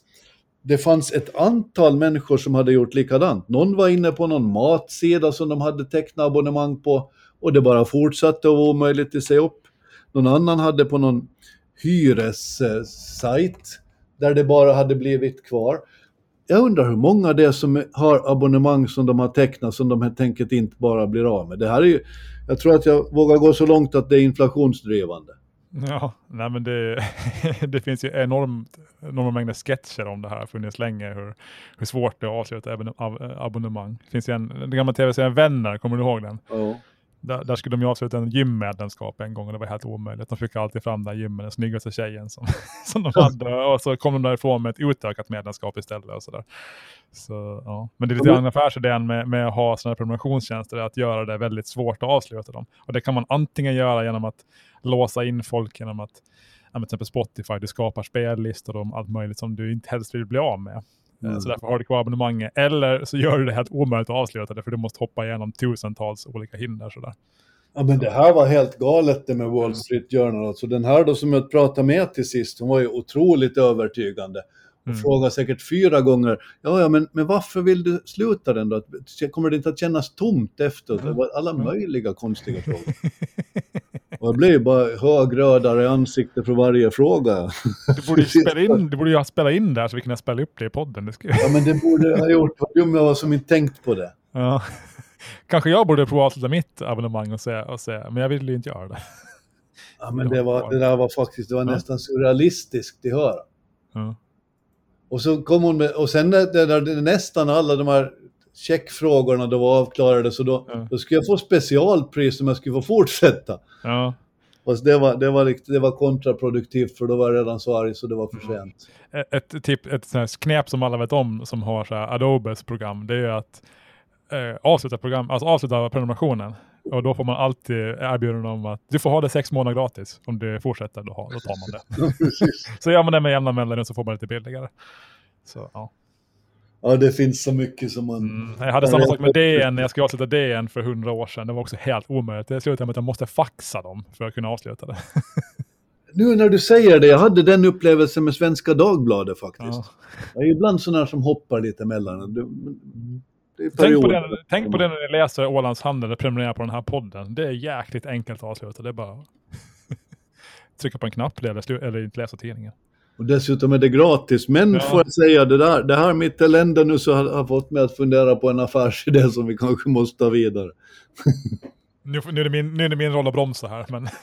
B: det fanns ett antal människor som hade gjort likadant. Någon var inne på någon matsida som de hade tecknat abonnemang på och det bara fortsatte att vara omöjligt att se upp. Någon annan hade på någon hyressajt där det bara hade blivit kvar. Jag undrar hur många det är som har abonnemang som de har tecknat som de helt enkelt inte bara blir av med. Det här är ju, jag tror att jag vågar gå så långt att det är inflationsdrivande.
A: Ja, nej men det, det finns ju enormt, enorma mängder sketcher om det här, funnits länge, hur, hur svårt det är att avsluta abonnemang. Det finns ju en, den gamla tv-serien Vänner, kommer du ihåg den? Ja. Där, där, skulle de ju avsluta en gymmedlemskap en gång och det var helt omöjligt. De fick alltid fram den gymmen, den snyggaste tjejen som, som de hade och så kom de därifrån med ett utökat medlemskap istället och sådär. Så, ja. Men det är lite grann affärsidén med, med att ha sådana här prenumerationstjänster, att göra det väldigt svårt att avsluta dem. Och det kan man antingen göra genom att låsa in folk genom att, till exempel Spotify, du skapar spellistor om allt möjligt som du inte helst vill bli av med. Eh, mm. Så därför har du kvar abonnemanget. Eller så gör du det helt omöjligt att avsluta det för du måste hoppa igenom tusentals olika hinder. Sådär.
B: Ja men det här var helt galet det med Wall Street Journal. Alltså den här då som jag pratade med till sist, hon var ju otroligt övertygande. Och mm. frågade säkert fyra gånger, ja ja men, men varför vill du sluta den då? Kommer det inte att kännas tomt efteråt? Det var alla möjliga konstiga frågor. Och jag blev bara högrödare i ansiktet för varje fråga.
A: Du borde ju spela in, du borde ju spela in det här så vi kunde spela upp det i podden. Det
B: skulle... Ja, men det borde jag ha gjort. Vad dum jag var som inte tänkt på det. Ja.
A: Kanske jag borde prova att avsluta mitt abonnemang och säga, och säga, men jag vill ju inte göra det.
B: Ja, men det, var, det där var faktiskt, det var ja. nästan surrealistiskt att höra. Ja. Och så kom hon med, och sen det, det, det, nästan alla de här checkfrågorna då var avklarade så då, ja. då skulle jag få specialpris om jag skulle få fortsätta. Ja. Fast det var, det, var, det var kontraproduktivt för då var jag redan så arg så det var för mm. sent.
A: Mm. Ett, typ, ett, ett knep som alla vet om som har så Adobes program det är att eh, avsluta, program, alltså avsluta prenumerationen. Och då får man alltid erbjudande om att du får ha det sex månader gratis. Om du fortsätter, då, då tar man det. så gör man det med jämna mellanrum så får man lite billigare. Så, ja.
B: Ja, det finns så mycket som man...
A: Mm, jag hade samma sak med DN när jag skulle avsluta DN för hundra år sedan. Det var också helt omöjligt. Det slutade med att jag måste faxa dem för att kunna avsluta det.
B: nu när du säger det, jag hade den upplevelsen med Svenska Dagbladet faktiskt. Ja. Jag är ibland sådana som hoppar lite emellan.
A: Tänk på, det, tänk på det när ni läser Ålands Handel och prenumererar på den här podden. Det är jäkligt enkelt att avsluta. Det är bara trycka på en knapp eller, eller inte läsa tidningen.
B: Och dessutom är det gratis. Men ja. får jag säga, det, där, det här mitt elände nu så har, har fått mig att fundera på en affärsidé som vi kanske måste ta vidare.
A: nu, nu, är det min, nu är det min roll att bromsa här. Men...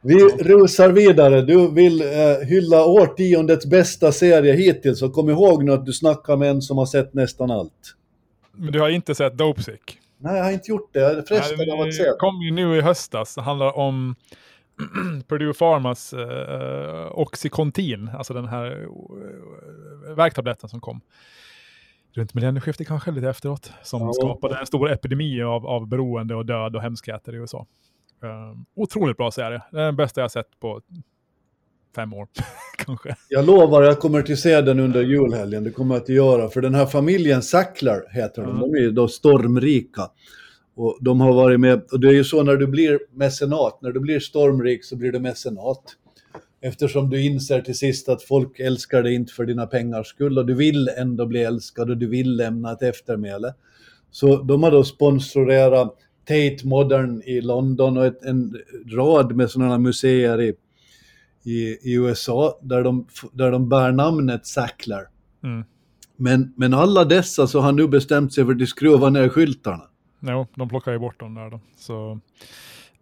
B: Vi rusar vidare. Du vill eh, hylla årtiondets bästa serie hittills och kom ihåg nu att du snackar med en som har sett nästan allt.
A: Men du har inte sett Dopesick?
B: Nej, jag har inte gjort det. Jag är frestad av att se. Det
A: kom ju nu i höstas. Det handlar om Purdue Pharmas eh, Oxycontin, alltså den här eh, värktabletten som kom runt millennieskiftet kanske, lite efteråt, som ja. skapade en stor epidemi av, av beroende och död och hemskheter i USA. Um, otroligt bra serie. Det är den bästa jag sett på fem år, kanske.
B: Jag lovar, jag kommer till se den under julhelgen. Det kommer jag att göra. För den här familjen Sackler heter de. Mm. De är ju då stormrika. Och de har varit med, och det är ju så när du blir mecenat, när du blir stormrik så blir du mecenat. Eftersom du inser till sist att folk älskar dig inte för dina pengars skull och du vill ändå bli älskad och du vill lämna ett eftermäle. Så de har då sponsorerat Tate Modern i London och ett, en rad med sådana museer i, i, i, USA där de, där de bär namnet Sackler. Mm. Men, men alla dessa så har nu bestämt sig för att skruva ner skyltarna.
A: Jo, de plockar ju bort dem där då. Så...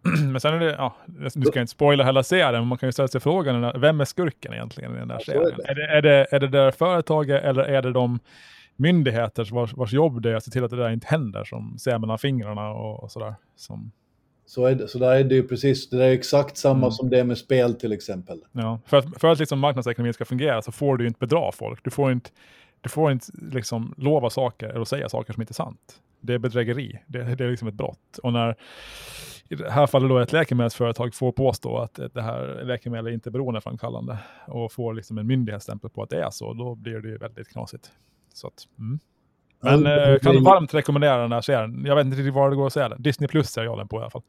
A: men sen är det, ja, nu ska jag inte spoila hela serien, men man kan ju ställa sig frågan, vem är skurken egentligen i den där serien? Är det, är det, är det där företaget eller är det de myndigheter vars, vars jobb det är att se till att det där inte händer, som ser mellan fingrarna och, och sådär? Som...
B: Så, är det, så där är det ju precis, det är exakt samma mm. som det med spel till exempel.
A: Ja, för att, för att liksom marknadsekonomin ska fungera så får du ju inte bedra folk. Du får inte, du får inte liksom lova saker eller säga saker som inte är sant. Det är bedrägeri, det, det är liksom ett brott. Och när i det här fallet då ett läkemedelsföretag får påstå att det här läkemedlet inte är beroendeframkallande och får liksom en myndighetsstämpel på att det är så, då blir det ju väldigt knasigt. Så att, mm. Men mm. kan varmt rekommendera den här serien. Jag vet inte riktigt var det går att se den. Disney Plus ser jag den på i alla fall.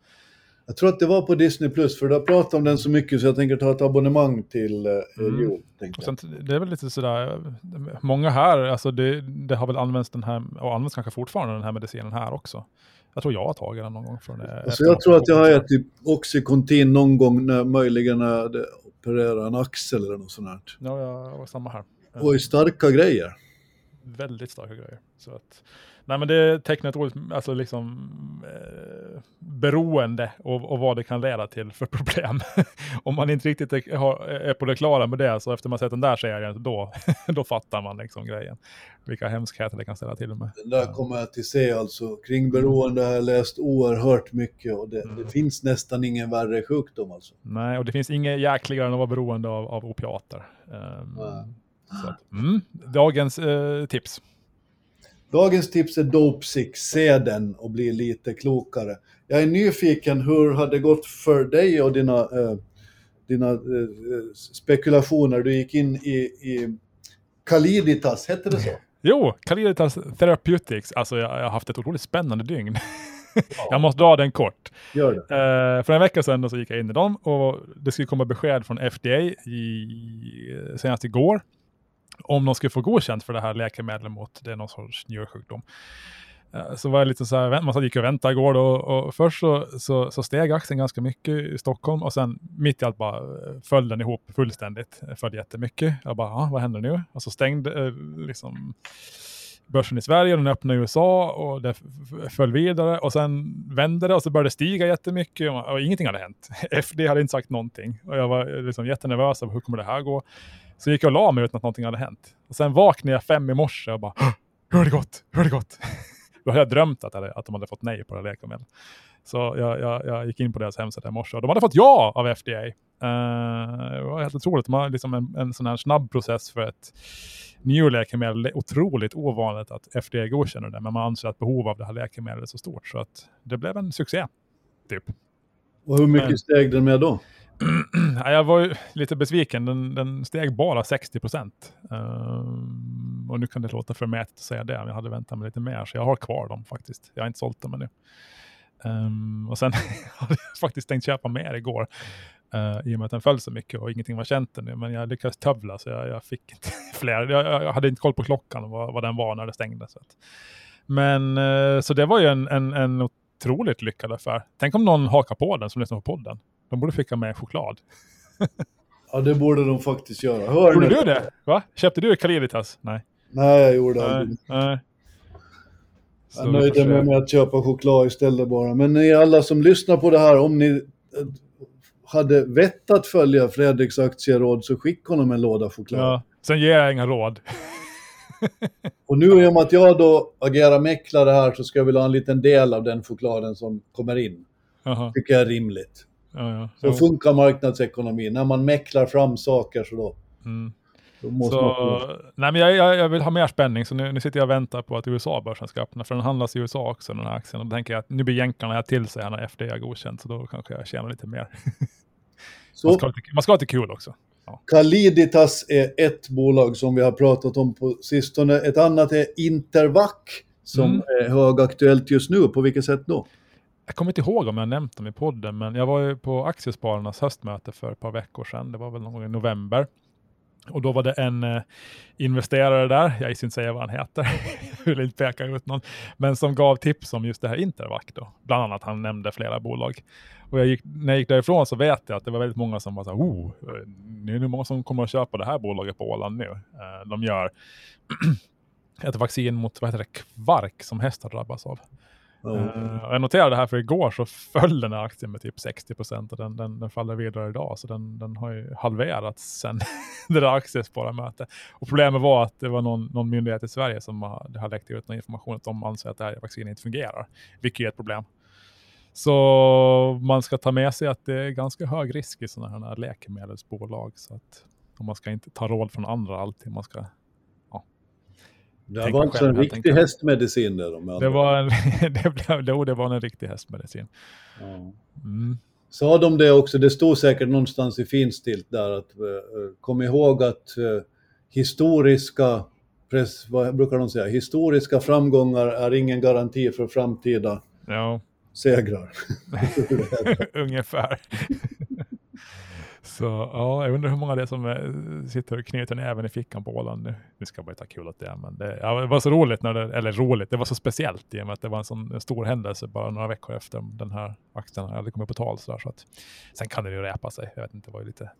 B: Jag tror att det var på Disney Plus, för du har pratat om den så mycket så jag tänker ta ett abonnemang till eh, mm. jul.
A: Sen, det är väl lite sådär, många här, alltså det, det, har väl använts den här, och används kanske fortfarande den här medicinen här också. Jag tror jag har tagit den någon gång. Från det,
B: alltså jag tror att jag har ätit Oxycontin någon gång, när, möjligen när jag opererade en axel eller något sånt här.
A: Ja, jag var samma här.
B: Och i starka grejer.
A: Väldigt starka grejer. Så att, Nej men det tecknar roligt, alltså liksom eh, beroende och, och, vad det kan leda till för problem. Om man inte riktigt är, har, är på det klara med det, så efter man sett den där serien, då, då fattar man liksom grejen. Vilka hemskheter det kan ställa till med.
B: Den där kommer jag till se alltså. Kring beroende har jag läst oerhört mycket och det, mm. det finns nästan ingen värre sjukdom alltså.
A: Nej, och det finns inget jäkligare än att vara beroende av, av opiater. Um, att, mm, dagens eh, tips.
B: Dagens tips är Dopesick, se den och bli lite klokare. Jag är nyfiken, hur har det gått för dig och dina, eh, dina eh, spekulationer? Du gick in i, i Kaliditas, hette det så?
A: Jo, Kaliditas Therapeutics. Alltså jag, jag har haft ett otroligt spännande dygn. Ja. jag måste dra den kort.
B: Gör det.
A: Eh, för en vecka sedan så gick jag in i dem och det skulle komma besked från FDA i, senast igår om de skulle få godkänt för det här läkemedlet mot det är någon sorts njursjukdom. Eh, så var jag lite så här, man gick och väntade igår då och först så, så, så, steg aktien ganska mycket i Stockholm och sen mitt i allt bara eh, föll den ihop fullständigt, föll jättemycket. Jag bara, ah, vad händer nu? Och så stängde eh, liksom börsen i Sverige, den öppnade i USA och det föll vidare och sen vände det och så började det stiga jättemycket och, och ingenting hade hänt. FD hade inte sagt någonting och jag var liksom jättenervös över hur kommer det här gå? Så gick jag och la mig utan att någonting hade hänt. Och sen vaknade jag fem i morse och bara, hur har det gått? Hur har det gått? Då hade jag drömt att, att de hade fått nej på det läkemedlet. Så jag, jag, jag, gick in på deras hemsida i morse och de hade fått ja av FDA. Uh, eh, det var helt otroligt. De har liksom en, en sån här snabb process för ett njurläkemedel. Det är otroligt ovanligt att FDA godkänner det, men man anser att behov av det här läkemedlet är så stort. Så att det blev en succé, typ.
B: Och hur mycket men, steg den med då?
A: Jag var ju lite besviken. Den, den steg bara 60 procent. Um, och nu kan det låta förmätet att säga det, men jag hade väntat mig lite mer. Så jag har kvar dem faktiskt. Jag har inte sålt dem ännu. Um, och sen hade jag faktiskt tänkt köpa mer igår. Uh, I och med att den föll så mycket och ingenting var känt ännu. Men jag lyckades tövla så jag, jag fick inte fler. Jag, jag, hade inte koll på klockan vad, vad den var när det stängde. Så att. Men uh, så det var ju en, en, en otroligt lyckad affär. Tänk om någon hakar på den som lyssnar på podden. De borde skicka med choklad.
B: ja, det borde de faktiskt göra. Hör
A: Gjorde du det? Va? Köpte du Caliditas? Nej.
B: Nej, jag gjorde nej, aldrig. Nej. Jag nöjde mig med att köpa choklad istället bara. Men ni alla som lyssnar på det här, om ni eh, hade vett att följa Fredriks aktieråd så skicka honom en låda choklad. Ja,
A: sen ger jag inga råd.
B: och nu i och med att jag då agerar mäklare här så ska jag vilja ha en liten del av den chokladen som kommer in. Aha. tycker jag är rimligt. Ja, ja. Så funkar marknadsekonomin. När man mäcklar fram saker så då... Mm.
A: då så, nej men jag, jag, jag, vill ha mer spänning, så nu, nu sitter jag och väntar på att USA-börsen ska öppna, för den handlas i USA också, den här aktien. Och då tänker jag att nu blir jänkarna till sig när FDA är godkänt, så då kanske jag tjänar lite mer. Man, ska man ska ha lite kul också.
B: Ja. Caliditas är ett bolag som vi har pratat om på sistone. Ett annat är Intervac som mm. är högaktuellt just nu. På vilket sätt då?
A: Jag kommer inte ihåg om jag nämnt dem i podden, men jag var ju på Aktiespararnas höstmöte för ett par veckor sedan. Det var väl någon gång i november. Och då var det en eh, investerare där, jag gissar inte säga vad han heter, jag vill inte peka ut någon, men som gav tips om just det här Intervac då. Bland annat han nämnde flera bolag. Och jag gick, när jag gick därifrån så vet jag att det var väldigt många som var så här, oh, det är det många som kommer att köpa det här bolaget på Åland nu. Eh, de gör ett vaccin mot vad heter det, kvark som hästar drabbas av. Mm. jag noterade det här för igår så föll den här aktien med typ 60 procent och den, den, den, faller vidare idag. Så den, den har ju halverats sen det där aktiespararmötet. Och problemet var att det var någon, någon myndighet i Sverige som har, har läckt ut någon information att de anser att det här vaccinet inte fungerar, vilket är ett problem. Så man ska ta med sig att det är ganska hög risk i sådana här läkemedelsbolag. Så att man ska inte ta råd från andra alltid. Man ska
B: det var alltså en riktig tänkte. hästmedicin där. De
A: det, var en, det, blev, det var en riktig hästmedicin. Ja.
B: Mm. Sa de det också, det stod säkert någonstans i finstilt där att uh, kom ihåg att uh, historiska, press, vad brukar de säga, historiska framgångar är ingen garanti för framtida ja. segrar.
A: Ungefär. Så ja, jag undrar hur många det är som eh, sitter och knyter näven i fickan på Åland nu. Nu ska jag bara ta kul åt det, men det, ja, det, var så roligt, när det, eller roligt, det var så speciellt i och med att det var en sån stor händelse bara några veckor efter den här aktien hade kommit på tal. Så, där, så att, sen kan det ju räpa sig, jag vet inte, det var ju lite...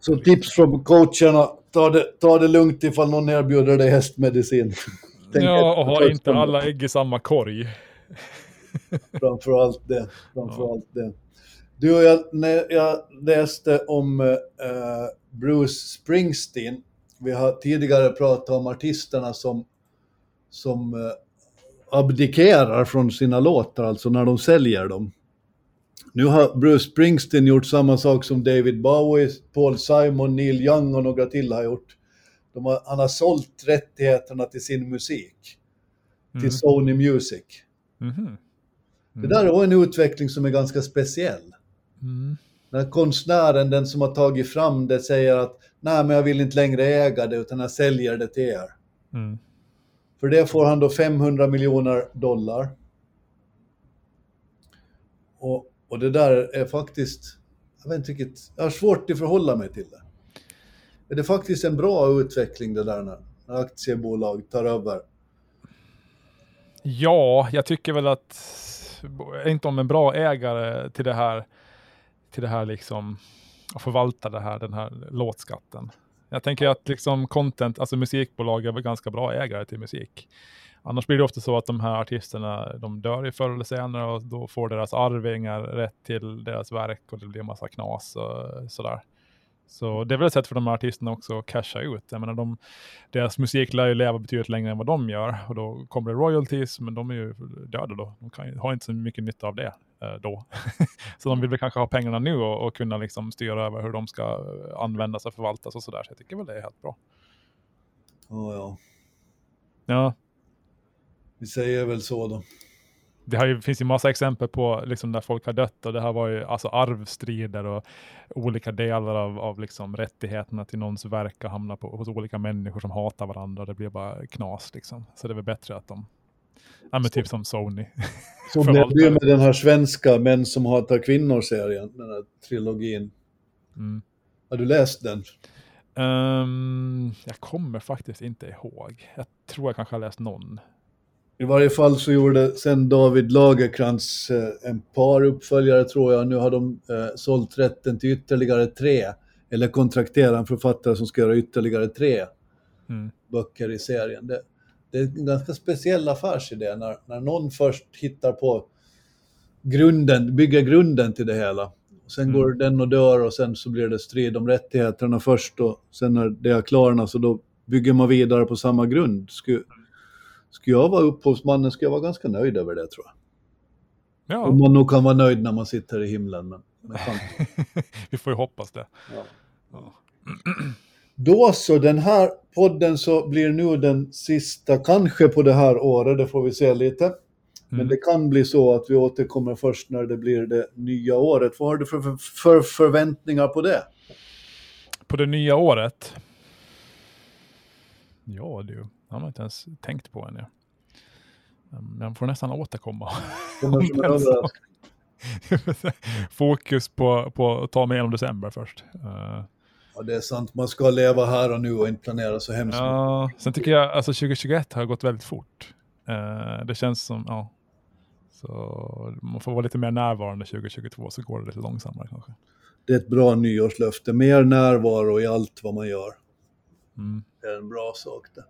B: Så tips från coacherna, ta det, ta det lugnt ifall någon erbjuder dig hästmedicin.
A: ja, och ha inte alla ägg i samma korg.
B: Framför allt det, framför ja. allt det. Du och jag, när jag läste om uh, Bruce Springsteen, vi har tidigare pratat om artisterna som, som uh, abdikerar från sina låtar, alltså när de säljer dem. Nu har Bruce Springsteen gjort samma sak som David Bowie, Paul Simon, Neil Young och några till har gjort. Har, han har sålt rättigheterna till sin musik mm. till Sony Music. Mm. Mm. Det där är en utveckling som är ganska speciell. Mm. När konstnären, den som har tagit fram det, säger att nej, men jag vill inte längre äga det utan jag säljer det till er. Mm. För det får han då 500 miljoner dollar. Och, och det där är faktiskt, jag vet inte riktigt, jag har svårt att förhålla mig till det. Är det faktiskt en bra utveckling det där när, när aktiebolag tar över?
A: Ja, jag tycker väl att, inte om en bra ägare till det här till det här liksom, att förvalta det här, den här låtskatten. Jag tänker att liksom content, alltså musikbolag är väl ganska bra ägare till musik. Annars blir det ofta så att de här artisterna, de dör i förr eller senare och då får deras arvingar rätt till deras verk och det blir en massa knas och sådär. Så det är väl ett sätt för de här artisterna också att casha ut. Jag menar, de, deras musik lär ju leva betydligt längre än vad de gör och då kommer det royalties, men de är ju döda då. De kan, har inte så mycket nytta av det eh, då. så de vill väl kanske ha pengarna nu och, och, kunna liksom styra över hur de ska användas och förvaltas och sådär. Så jag tycker väl det är helt bra.
B: Oh, ja,
A: ja.
B: Vi säger väl så då
A: det har ju, finns ju massa exempel på liksom, där folk har dött och det har varit alltså, arvstrider och olika delar av, av liksom, rättigheterna till någons verk har hamnat på, hos olika människor som hatar varandra och det blir bara knas. Liksom. Så det är väl bättre att de, ja men typ som Sony.
B: Som det blir med den här svenska Män som hatar kvinnor-serien, den här trilogin. Mm. Har du läst den?
A: Um, jag kommer faktiskt inte ihåg. Jag tror jag kanske har läst någon.
B: I varje fall så gjorde sen David Lagerkrans eh, en par uppföljare tror jag. Nu har de eh, sålt rätten till ytterligare tre. Eller kontrakterat en författare som ska göra ytterligare tre mm. böcker i serien. Det, det, är en ganska speciell affärsidé när, när någon först hittar på grunden, bygger grunden till det hela. Sen mm. går den och dör och sen så blir det strid om rättigheterna först och sen när det är klarna så då bygger man vidare på samma grund. Skulle, skulle jag vara upphovsmannen skulle jag vara ganska nöjd över det tror jag. Ja. Om man nog kan vara nöjd när man sitter i himlen. Men, men
A: Vi får ju hoppas det. Ja. Ja.
B: Då så, den här podden så blir nu den sista, kanske på det här året, det får vi se lite. Mm. Men det kan bli så att vi återkommer först när det blir det nya året. Vad har du för, för, för förväntningar på det?
A: På det nya året? Ja du, det har man inte ens tänkt på ännu. Man får nästan återkomma. Fokus på, på att ta mig igenom december först. Uh,
B: Ja, det är sant. Man ska leva här och nu och inte planera så hemskt
A: Ja, sen tycker jag alltså 2021 har gått väldigt fort. Uh, det känns som, ja. Så man får vara lite mer närvarande 2022 så går det lite långsammare kanske.
B: Det är ett bra nyårslöfte. Mer närvaro i allt vad man gör. Mm. Det är en bra sak det.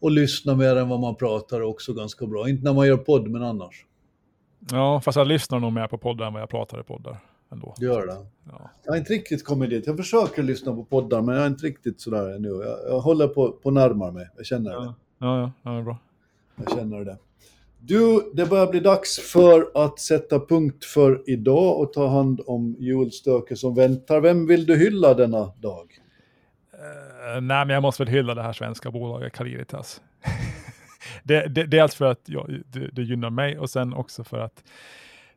B: Och lyssna mer än vad man pratar också ganska bra. Inte när man gör podd, men annars.
A: Ja, fast jag lyssnar nog mer på poddar än vad jag pratar i poddar ändå.
B: Gör det? Ja. Jag har inte riktigt kommit dit. Jag försöker lyssna på poddar, men jag är inte riktigt sådär ännu. Jag, jag håller på, på närmar mig. Jag känner
A: ja.
B: det.
A: Ja, ja, ja, det är bra.
B: Jag känner det. Du, det börjar bli dags för att sätta punkt för idag och ta hand om julstöket som väntar. Vem vill du hylla denna dag?
A: Uh, nej, men jag måste väl hylla det här svenska bolaget Caliritas. det, det, dels alltså för att ja, det, det gynnar mig och sen också för att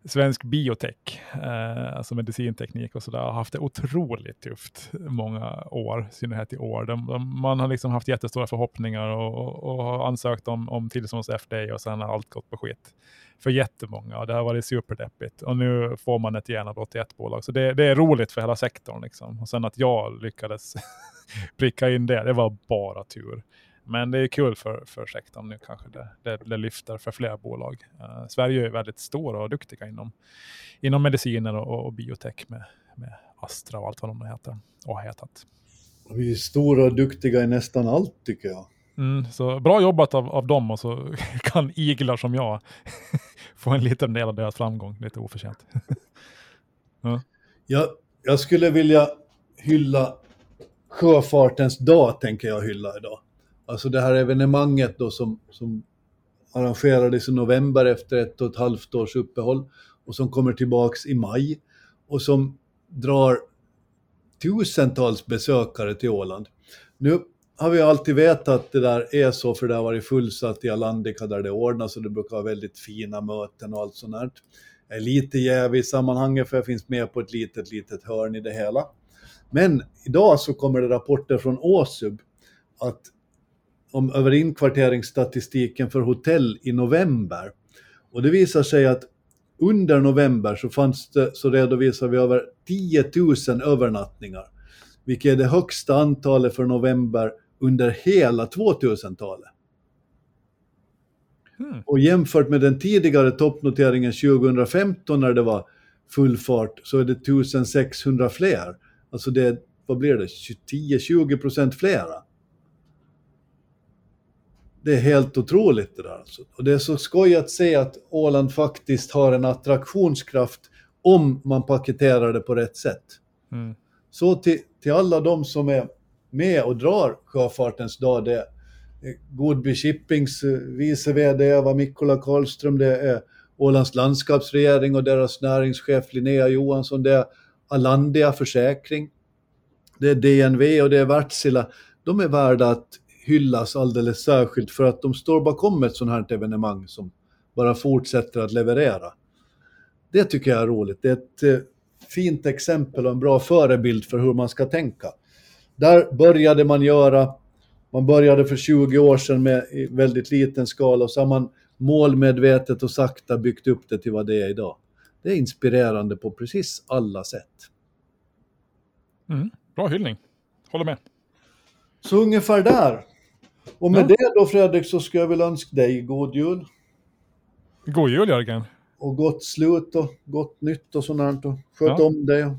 A: svensk biotech, eh, alltså medicinteknik och sådär, har haft det otroligt tufft många år, i synnerhet i år. De, de, man har liksom haft jättestora förhoppningar och, och, och har ansökt om, om tillstånds FDA och sen har allt gått på skit för jättemånga och det har varit superdeppigt. Och nu får man ett genombrott i ett bolag. Så det, det är roligt för hela sektorn. Liksom. Och sen att jag lyckades pricka in det, det var bara tur. Men det är kul för, för sektorn nu kanske det, det, det lyfter för fler bolag. Uh, Sverige är väldigt stora och duktiga inom, inom mediciner och, och biotech med, med Astra och allt vad de heter och har hetat.
B: Vi är stora och duktiga i nästan allt tycker jag.
A: Mm, så bra jobbat av, av dem och så kan iglar som jag få en liten del av deras framgång, lite oförtjänt.
B: ja. jag, jag skulle vilja hylla sjöfartens dag, tänker jag hylla idag. Alltså det här evenemanget då som, som arrangerades i november efter ett och ett halvt års uppehåll och som kommer tillbaks i maj och som drar tusentals besökare till Åland. Nu har vi alltid vetat att det där är så för det har varit fullsatt i Alandica där det ordnas och det brukar vara väldigt fina möten och allt sånt där. Jag är lite jävig i sammanhanget för jag finns med på ett litet, litet hörn i det hela. Men idag så kommer det rapporter från Åsub att om över inkvarteringsstatistiken för hotell i november. Och det visar sig att under november så, fanns det, så redovisar vi över 10 000 övernattningar, vilket är det högsta antalet för november under hela 2000-talet. Mm. Och jämfört med den tidigare toppnoteringen 2015 när det var full fart så är det 1600 fler. Alltså det, vad blir det, 10-20 procent flera det är helt otroligt det där. Alltså. Och det är så skoj att se att Åland faktiskt har en attraktionskraft om man paketerar det på rätt sätt. Mm. Så till, till alla de som är med och drar Sjöfartens dag, det är Godby Shippings eh, vice VD Eva Mikkola Karlström, det är Ålands landskapsregering och deras näringschef Linnea Johansson, det är Alandia Försäkring, det är DNV och det är Wärtsilä. De är värda att hyllas alldeles särskilt för att de står bakom ett sånt här evenemang som bara fortsätter att leverera. Det tycker jag är roligt. Det är ett eh, fint exempel och en bra förebild för hur man ska tänka. Där började man göra, man började för 20 år sedan med väldigt liten skala och så har man målmedvetet och sakta byggt upp det till vad det är idag. Det är inspirerande på precis alla sätt.
A: Mm, bra hyllning. Håller med.
B: Så ungefär där. Och med ja. det då Fredrik så ska jag väl önska dig god jul.
A: God jul Jörgen.
B: Och gott slut och gott nytt och sånt Och sköt ja. om dig.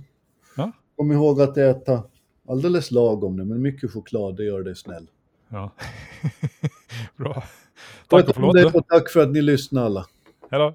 B: Ja. Kom ihåg att äta alldeles lagom nu, men mycket choklad, det gör dig snäll.
A: Ja, bra.
B: Tack och förlåt. Och tack för att ni lyssnade alla.
A: Hej då.